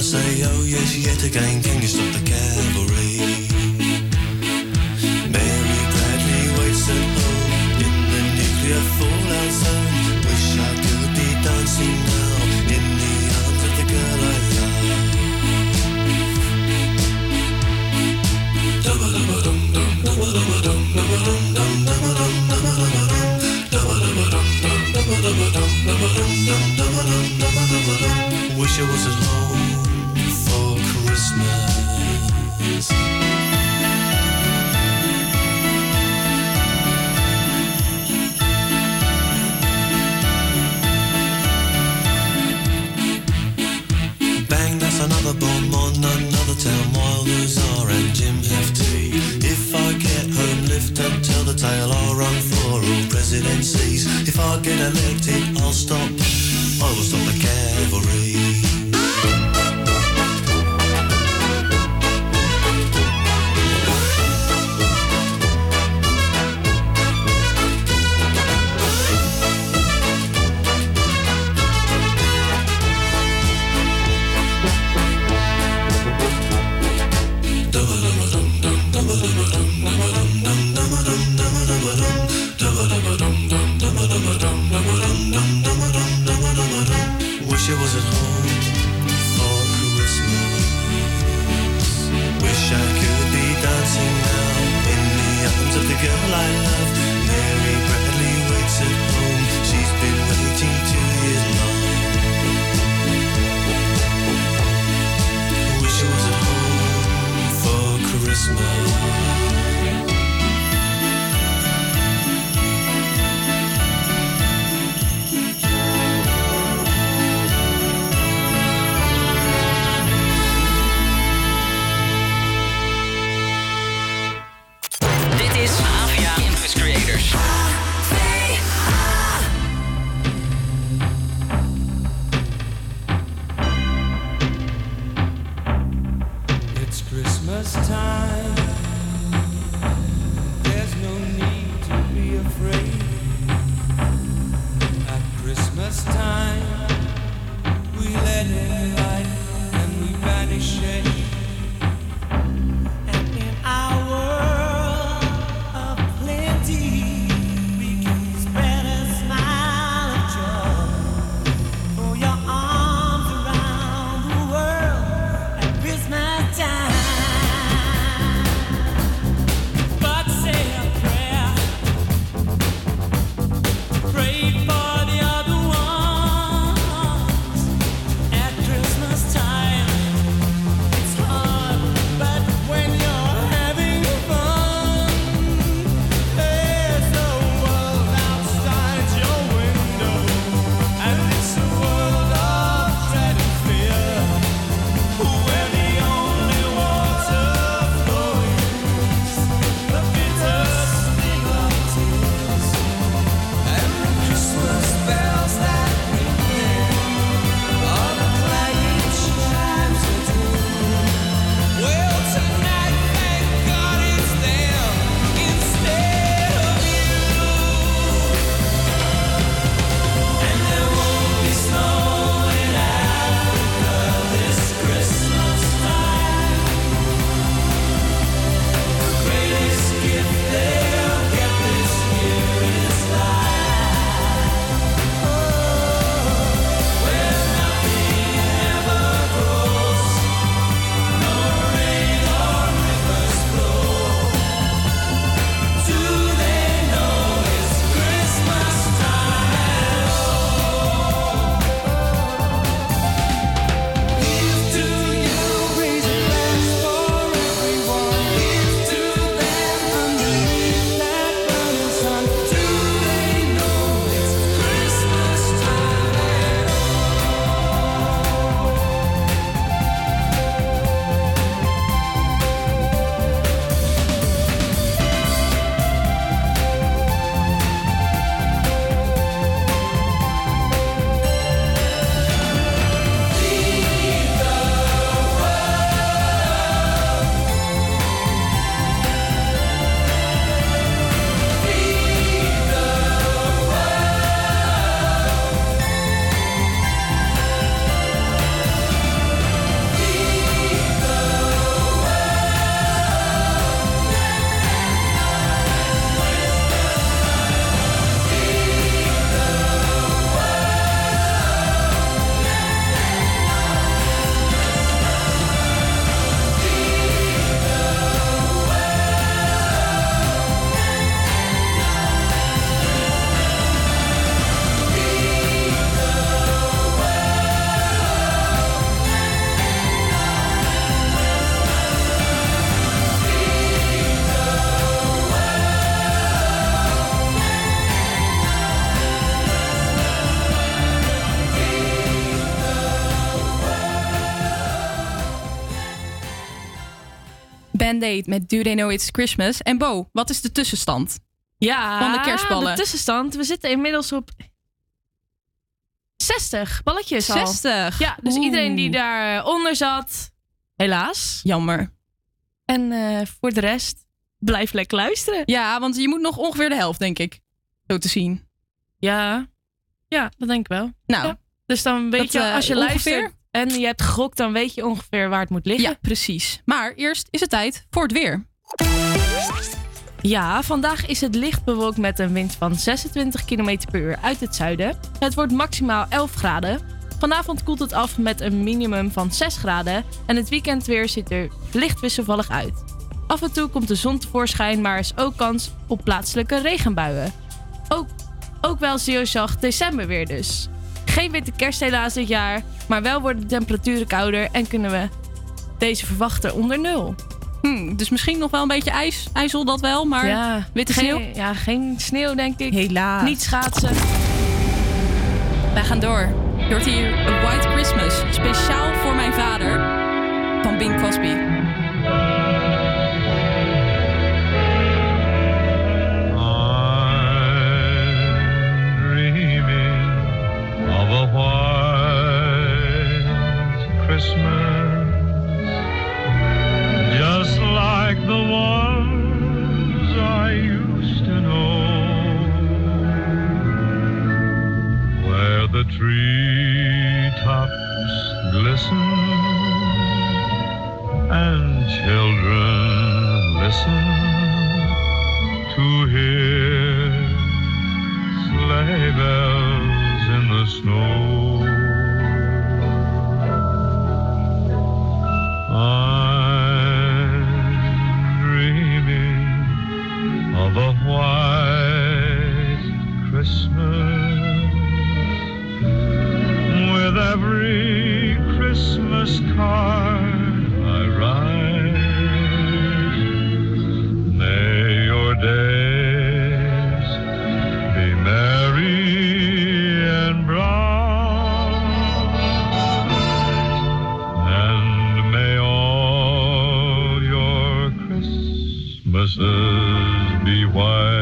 I say, oh yes, yet again, can you stop the cavalry? Mary Bradley waits at home in the nuclear fallout zone. Wish I could be dancing now in the arms of the girl I love. Dum-a-dum-a-dum-dum, dum-a-dum-a-dum, dum-a-dum-dum, dum-a-dum, dum-a-dum-a-dum. Wish I was at home Christmas. Bang, that's another bomb on another town. Wilders are and Jim have. If I get home, lift and tell the tale. I'll run for all presidencies. If I get elected, I'll stop. I will stop the cavalry. Band-Aid met Do They Know It's Christmas. En Bo, wat is de tussenstand? Ja, Van de kerstballen. de tussenstand. We zitten inmiddels op 60 balletjes al. 60? Ja, dus Oeh. iedereen die daaronder zat, helaas. Jammer. En eh, voor de rest, blijf lekker luisteren. Ja, want je moet nog ongeveer de helft, denk ik. Zo te zien. Ja, ja dat denk ik wel. Nou, Ja. Dus dan weet dat, je, eh, als je luistert en je hebt gegokt, dan weet je ongeveer waar het moet liggen. Ja, precies. Maar eerst is het tijd voor het weer. Ja, vandaag is het licht bewolkt met een wind van 26 km per uur uit het zuiden. Het wordt maximaal 11 graden. Vanavond koelt het af met een minimum van 6 graden. En het weekendweer ziet er licht wisselvallig uit. Af en toe komt de zon tevoorschijn, maar er is ook kans op plaatselijke regenbuien. Ook, ook wel zeer zacht decemberweer dus. Geen witte kerst helaas dit jaar, maar wel worden de temperaturen kouder en kunnen we deze verwachten onder nul. Hm, dus misschien nog wel een beetje ijs, ijzel dat wel, maar Ja, witte geen- sneeuw? Ja, geen sneeuw denk ik. Helaas. Niet schaatsen. Wij gaan door. Je hoort hier A White Christmas, speciaal voor mijn vader, van Bing Crosby. Christmas, just like the ones I used to know, where the treetops glisten and children listen to hear sleigh bells in the snow. I'm dreaming of a white Christmas with every Christmas card I write. May your days Christmases be white.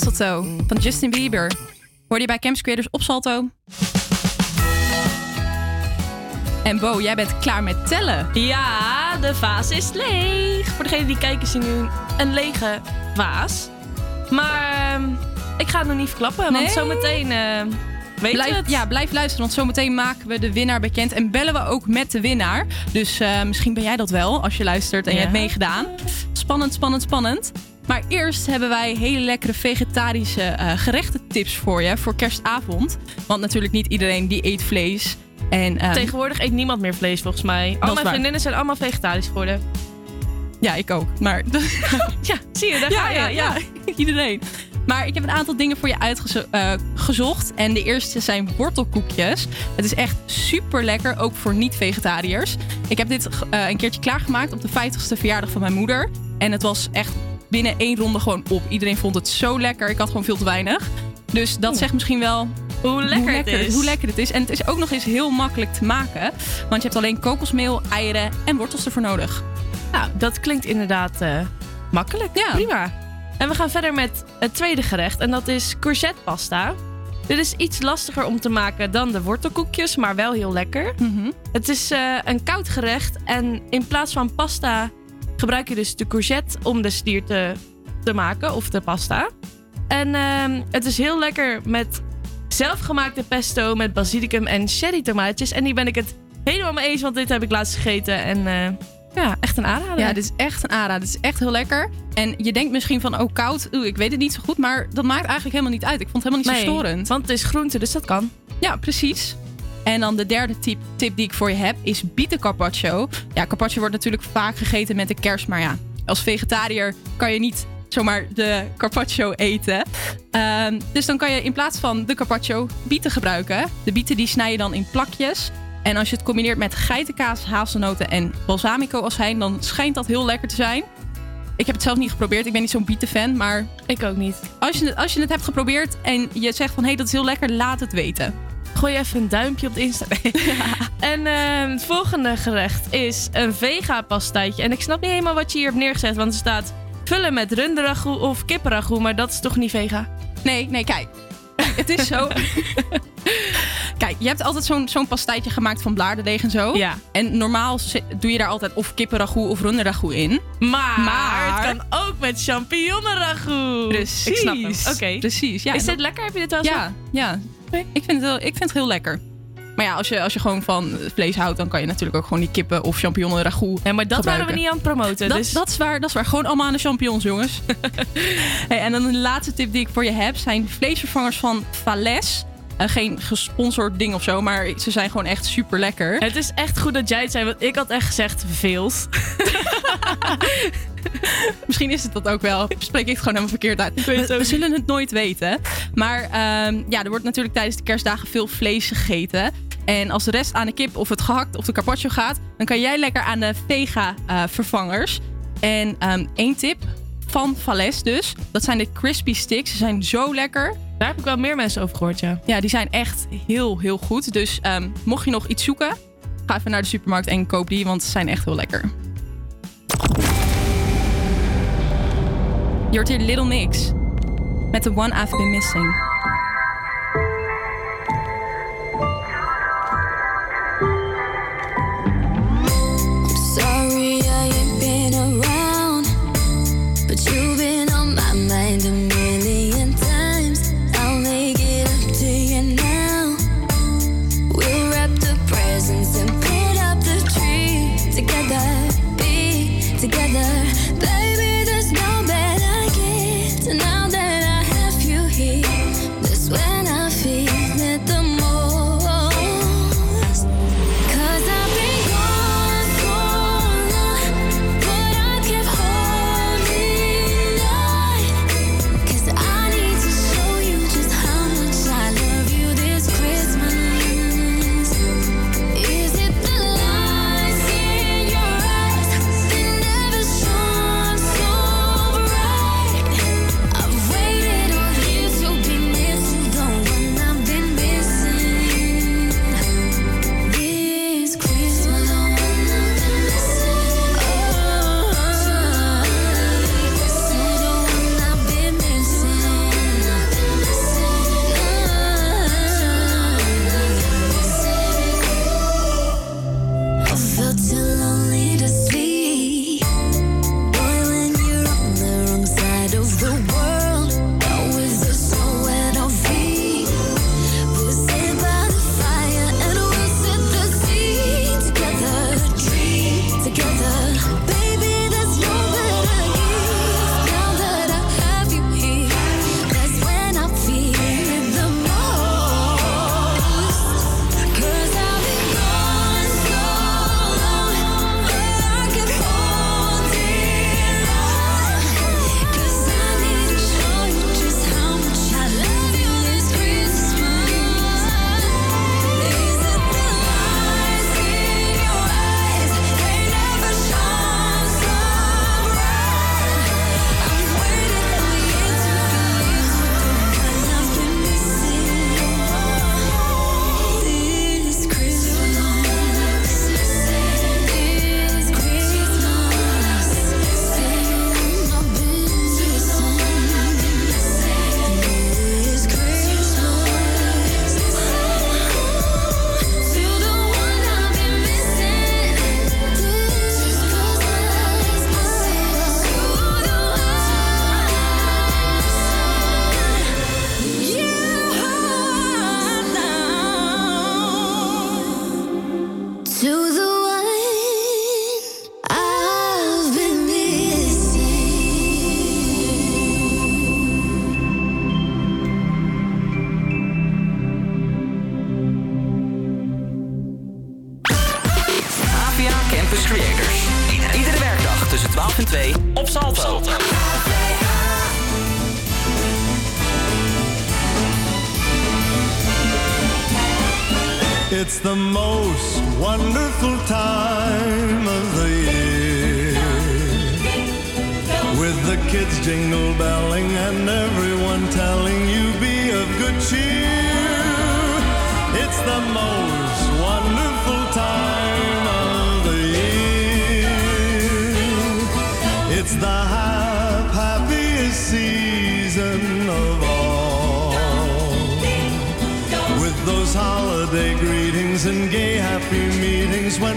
Mistletoe van Justin Bieber. Hoor je bij Camps Creators op Salto? En Bo, jij bent klaar met tellen. Ja, de vaas is leeg. Voor degenen die kijken zien nu een lege vaas. Maar ehm, ik ga het nog niet verklappen, Nee? want zometeen eh weet je Blijf, het. ja, blijf luisteren, want zometeen maken we de winnaar bekend. En bellen we ook met de winnaar. Dus eh, misschien ben jij dat wel, als je luistert en je hebt meegedaan. Spannend, spannend, spannend. Maar eerst hebben wij hele lekkere vegetarische eh gerechtentips voor je voor kerstavond. Want natuurlijk niet iedereen die eet vlees. En, ehm, Tegenwoordig eet niemand meer vlees volgens mij. Al mijn vriendinnen zijn allemaal vegetarisch geworden. Ja, ik ook. Maar (laughs) ja, zie je, daar ja, ga je. ja, ja, (laughs) iedereen. Maar ik heb een aantal dingen voor je uitgezocht. en de eerste zijn wortelkoekjes. Het is echt super lekker, ook voor niet-vegetariërs. Ik heb dit eh, een keertje klaargemaakt op de 50ste verjaardag van mijn moeder. En het was echt binnen één ronde gewoon op. Iedereen vond het zo lekker. Ik had gewoon veel te weinig. Dus dat zegt misschien wel hoe lekker, het is. Hoe lekker het is. En het is ook nog eens heel makkelijk te maken. Want je hebt alleen kokosmeel, eieren en wortels ervoor nodig. Nou, dat klinkt inderdaad eh, makkelijk. Ja. Prima. En we gaan verder met het tweede gerecht. En dat is courgette pasta. Dit is iets lastiger om te maken dan de wortelkoekjes, maar wel heel lekker. Mhm. Het is eh, een koud gerecht. En in plaats van pasta gebruik je dus de courgette om de stier te, te maken. Of de pasta. En ehm, het is heel lekker met zelfgemaakte pesto met basilicum en cherry tomaatjes. En die ben ik het helemaal mee eens, want dit heb ik laatst gegeten. En eh, ja, echt een aanrader. Ja, dit is echt een aanrader. Dit is echt heel lekker. En je denkt misschien van, oh koud, oeh, ik weet het niet zo goed. Maar dat maakt eigenlijk helemaal niet uit. Ik vond het helemaal niet Nee, zo storend. want het is groente, dus dat kan. Ja, precies. En dan de derde tip, tip die ik voor je heb is bieten carpaccio. Ja, carpaccio wordt natuurlijk vaak gegeten met de kerst. Maar ja, als vegetariër kan je niet zomaar de carpaccio eten. Ehm, dus dan kan je in plaats van de carpaccio bieten gebruiken. De bieten die snij je dan in plakjes. En als je het combineert met geitenkaas, hazelnoten en balsamico azijn... dan schijnt dat heel lekker te zijn. Ik heb het zelf niet geprobeerd. Ik ben niet zo'n bietenfan, maar... Ik ook niet. Als je, het, als je het hebt geprobeerd en je zegt van... hé, hey, dat is heel lekker, laat het weten. Gooi even een duimpje op de Insta. (laughs) En ehm, het volgende gerecht is een vega pastaatje. En ik snap niet helemaal wat je hier hebt neergezet. Want er staat vullen met runderagoe of kippenragoe. Maar dat is toch niet vega? Nee, nee, kijk. Kijk, Het is zo. (laughs) Kijk, je hebt altijd zo'n zo'n pastijtje gemaakt van bladerdeeg en zo. Ja. En normaal doe je daar altijd of kippenragoe of runderagoe in. Maar, Maar- het kan ook met champignonragoe. Precies. Ik snap hem. Oké. Precies. Ja, is dit lekker? Heb je dit wel Ja, ja. Nee, ik, vind het heel, ik vind het heel lekker. Maar ja, als je, als je gewoon van vlees houdt, dan kan je natuurlijk ook gewoon die kippen of champignon ragout. Ja, maar dat waren we gebruiken. niet aan het promoten. Dat, dus... dat is waar, dat is waar. Gewoon allemaal aan de champignons, jongens. (laughs) hey, en dan de laatste tip die ik voor je heb zijn vleesvervangers van Vales. Eh, geen gesponsord ding of zo, maar ze zijn gewoon echt super lekker. Het is echt goed dat jij het zei, want ik had echt gezegd veels. (laughs) (laughs) Misschien is het dat ook wel. Spreek ik het gewoon helemaal verkeerd uit. We, we zullen het nooit weten. Maar ehm, ja, er wordt natuurlijk tijdens de kerstdagen veel vlees gegeten. En als de rest aan de kip of het gehakt of de carpaccio gaat, dan kan jij lekker aan de vega eh, vervangers. En ehm, één tip van Vales dus, dat zijn de crispy sticks. Ze zijn zo lekker. Daar heb ik wel meer mensen over gehoord, ja. Ja, die zijn echt heel, heel goed. Dus ehm, mocht je nog iets zoeken, ga even naar de supermarkt en koop die, want ze zijn echt heel lekker. Hoort hier Little Mix met The One I've Been Missing.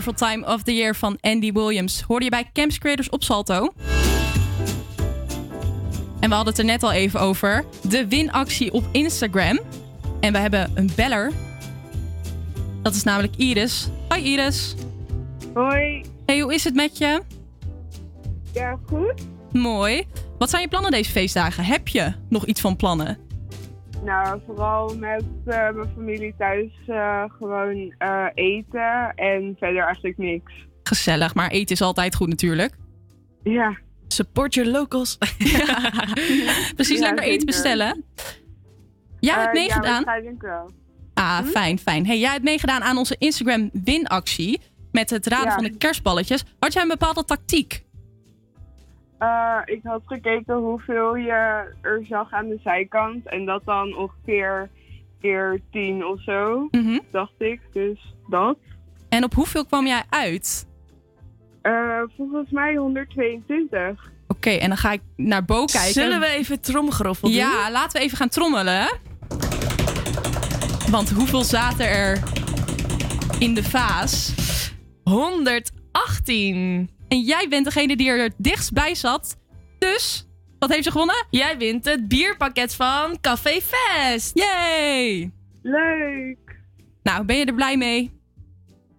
Wonderful Time of the Year van Andy Williams. Hoorde je bij Camps Creators op Salto? En we hadden het er net al even over. De winactie op Instagram. En we hebben een beller. Dat is namelijk Iris. Hoi Iris. Hoi. Hey, hoe is het met je? Ja, goed. Mooi. Wat zijn je plannen deze feestdagen? Heb je nog iets van plannen? Nou, vooral met eh, mijn familie thuis eh, gewoon eh, eten en verder eigenlijk niks. Gezellig, maar eten is altijd goed natuurlijk. Ja. Support your locals. (laughs) Precies, Ja, lekker eten bestellen. Jij hebt meegedaan. Ja, waarschijnlijk wel. Ah, fijn, fijn. Hey, jij hebt meegedaan aan onze Instagram winactie met het raden Ja. van de kerstballetjes. Had jij een bepaalde tactiek? Eh, ik had gekeken hoeveel je er zag aan de zijkant. En dat dan ongeveer keer 10 of zo, dacht ik. Dus dat. En op hoeveel kwam jij uit? Eh, volgens mij 122. Oké, en dan ga ik naar Bo kijken. Zullen we even tromgeroffel doen? Ja, laten we even gaan trommelen. Want hoeveel zaten er in de vaas? 118. En jij bent degene die er het dichtst bij zat. Dus, wat heeft ze gewonnen? Jij wint het bierpakket van Café Fest. Yay! Leuk. Nou, ben je er blij mee?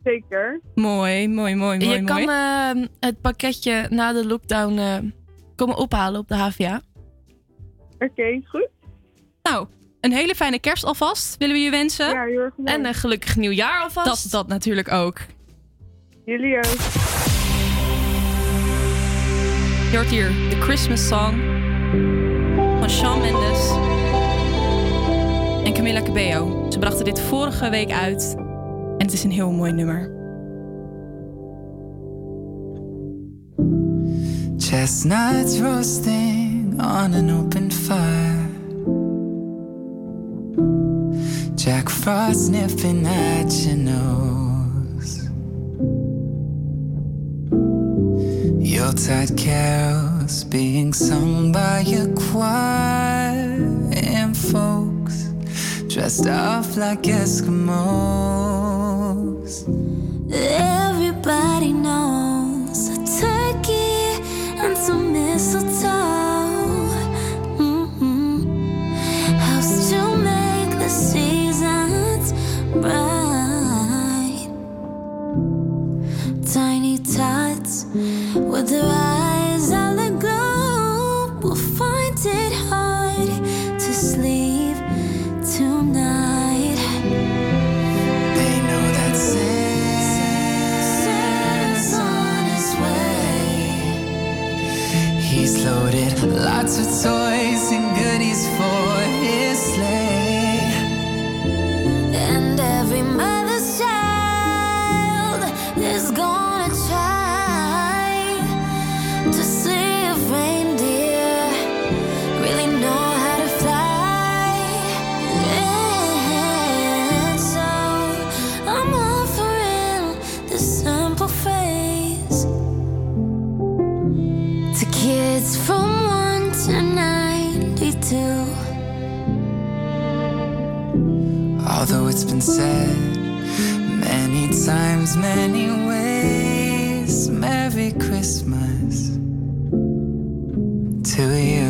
Zeker. Mooi, mooi, mooi, mooi. je kan mooi. eh, het pakketje na de lockdown eh, komen ophalen op de HVA. Oké, goed. Nou, een hele fijne kerst alvast willen we je wensen. Ja, heel erg bedankt. En een gelukkig nieuwjaar alvast. Dat, dat natuurlijk ook. Jullie ook. Je hoort hier de Christmas Song van Shawn Mendes en Camila Cabello. Ze brachten dit vorige week uit en het is een heel mooi nummer. Chestnuts roasting on an open fire. Jack Frost sniffing at your nose. Yuletide carols being sung by a choir. And folks dressed up like Eskimos. Everybody knows a turkey and some mistletoe Mhm. helps to make the seasons bright. Eyes will find it hard to sleep tonight. They know that Santa's on his way. He's loaded lots of toys Although it's been said many times, many ways. Merry Christmas to you.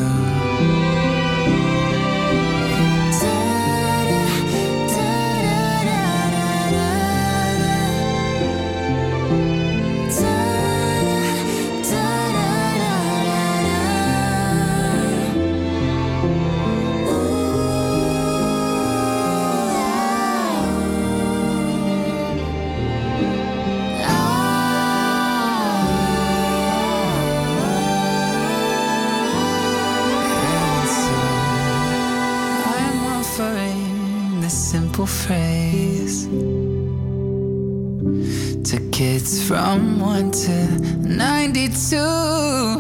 phrase to kids from 1 to 92.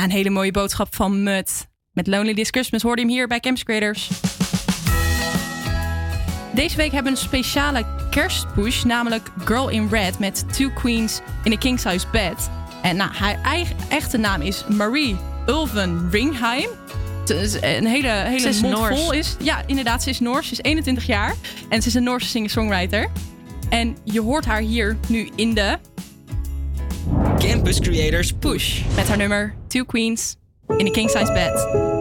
Ja, een hele mooie boodschap van Mut. Met Lonely This Christmas hoorde je hem hier bij Campus Creators. Deze week hebben we een speciale kerstpush, namelijk Girl in Red met Two Queens in a King Size Bed. En nou, haar eigen echte naam is Marie Ulven Ringheim. Ze is een hele, hele Ze is mond Noors. vol is. Ja, inderdaad, ze is Noors. Ze is 21 jaar en ze is een Noorse singer-songwriter. En je hoort haar hier nu in de Campus Creators Push met haar nummer Two Queens in a King Size Bed.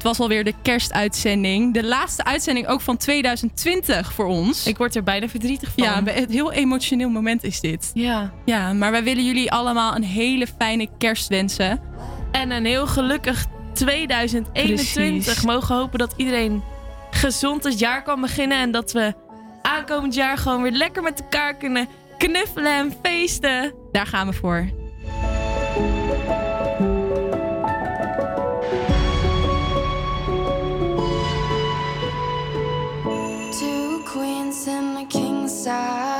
Dit was alweer de kerstuitzending. De laatste uitzending ook van 2020 voor ons. Ik word er bijna verdrietig van. Ja, een heel emotioneel moment is dit. Ja. Ja, maar wij willen jullie allemaal een hele fijne kerst wensen. En een heel gelukkig 2021. Precies. Mogen hopen dat iedereen gezond het jaar kan beginnen. En dat we aankomend jaar gewoon weer lekker met elkaar kunnen knuffelen en feesten. Daar gaan we voor. inside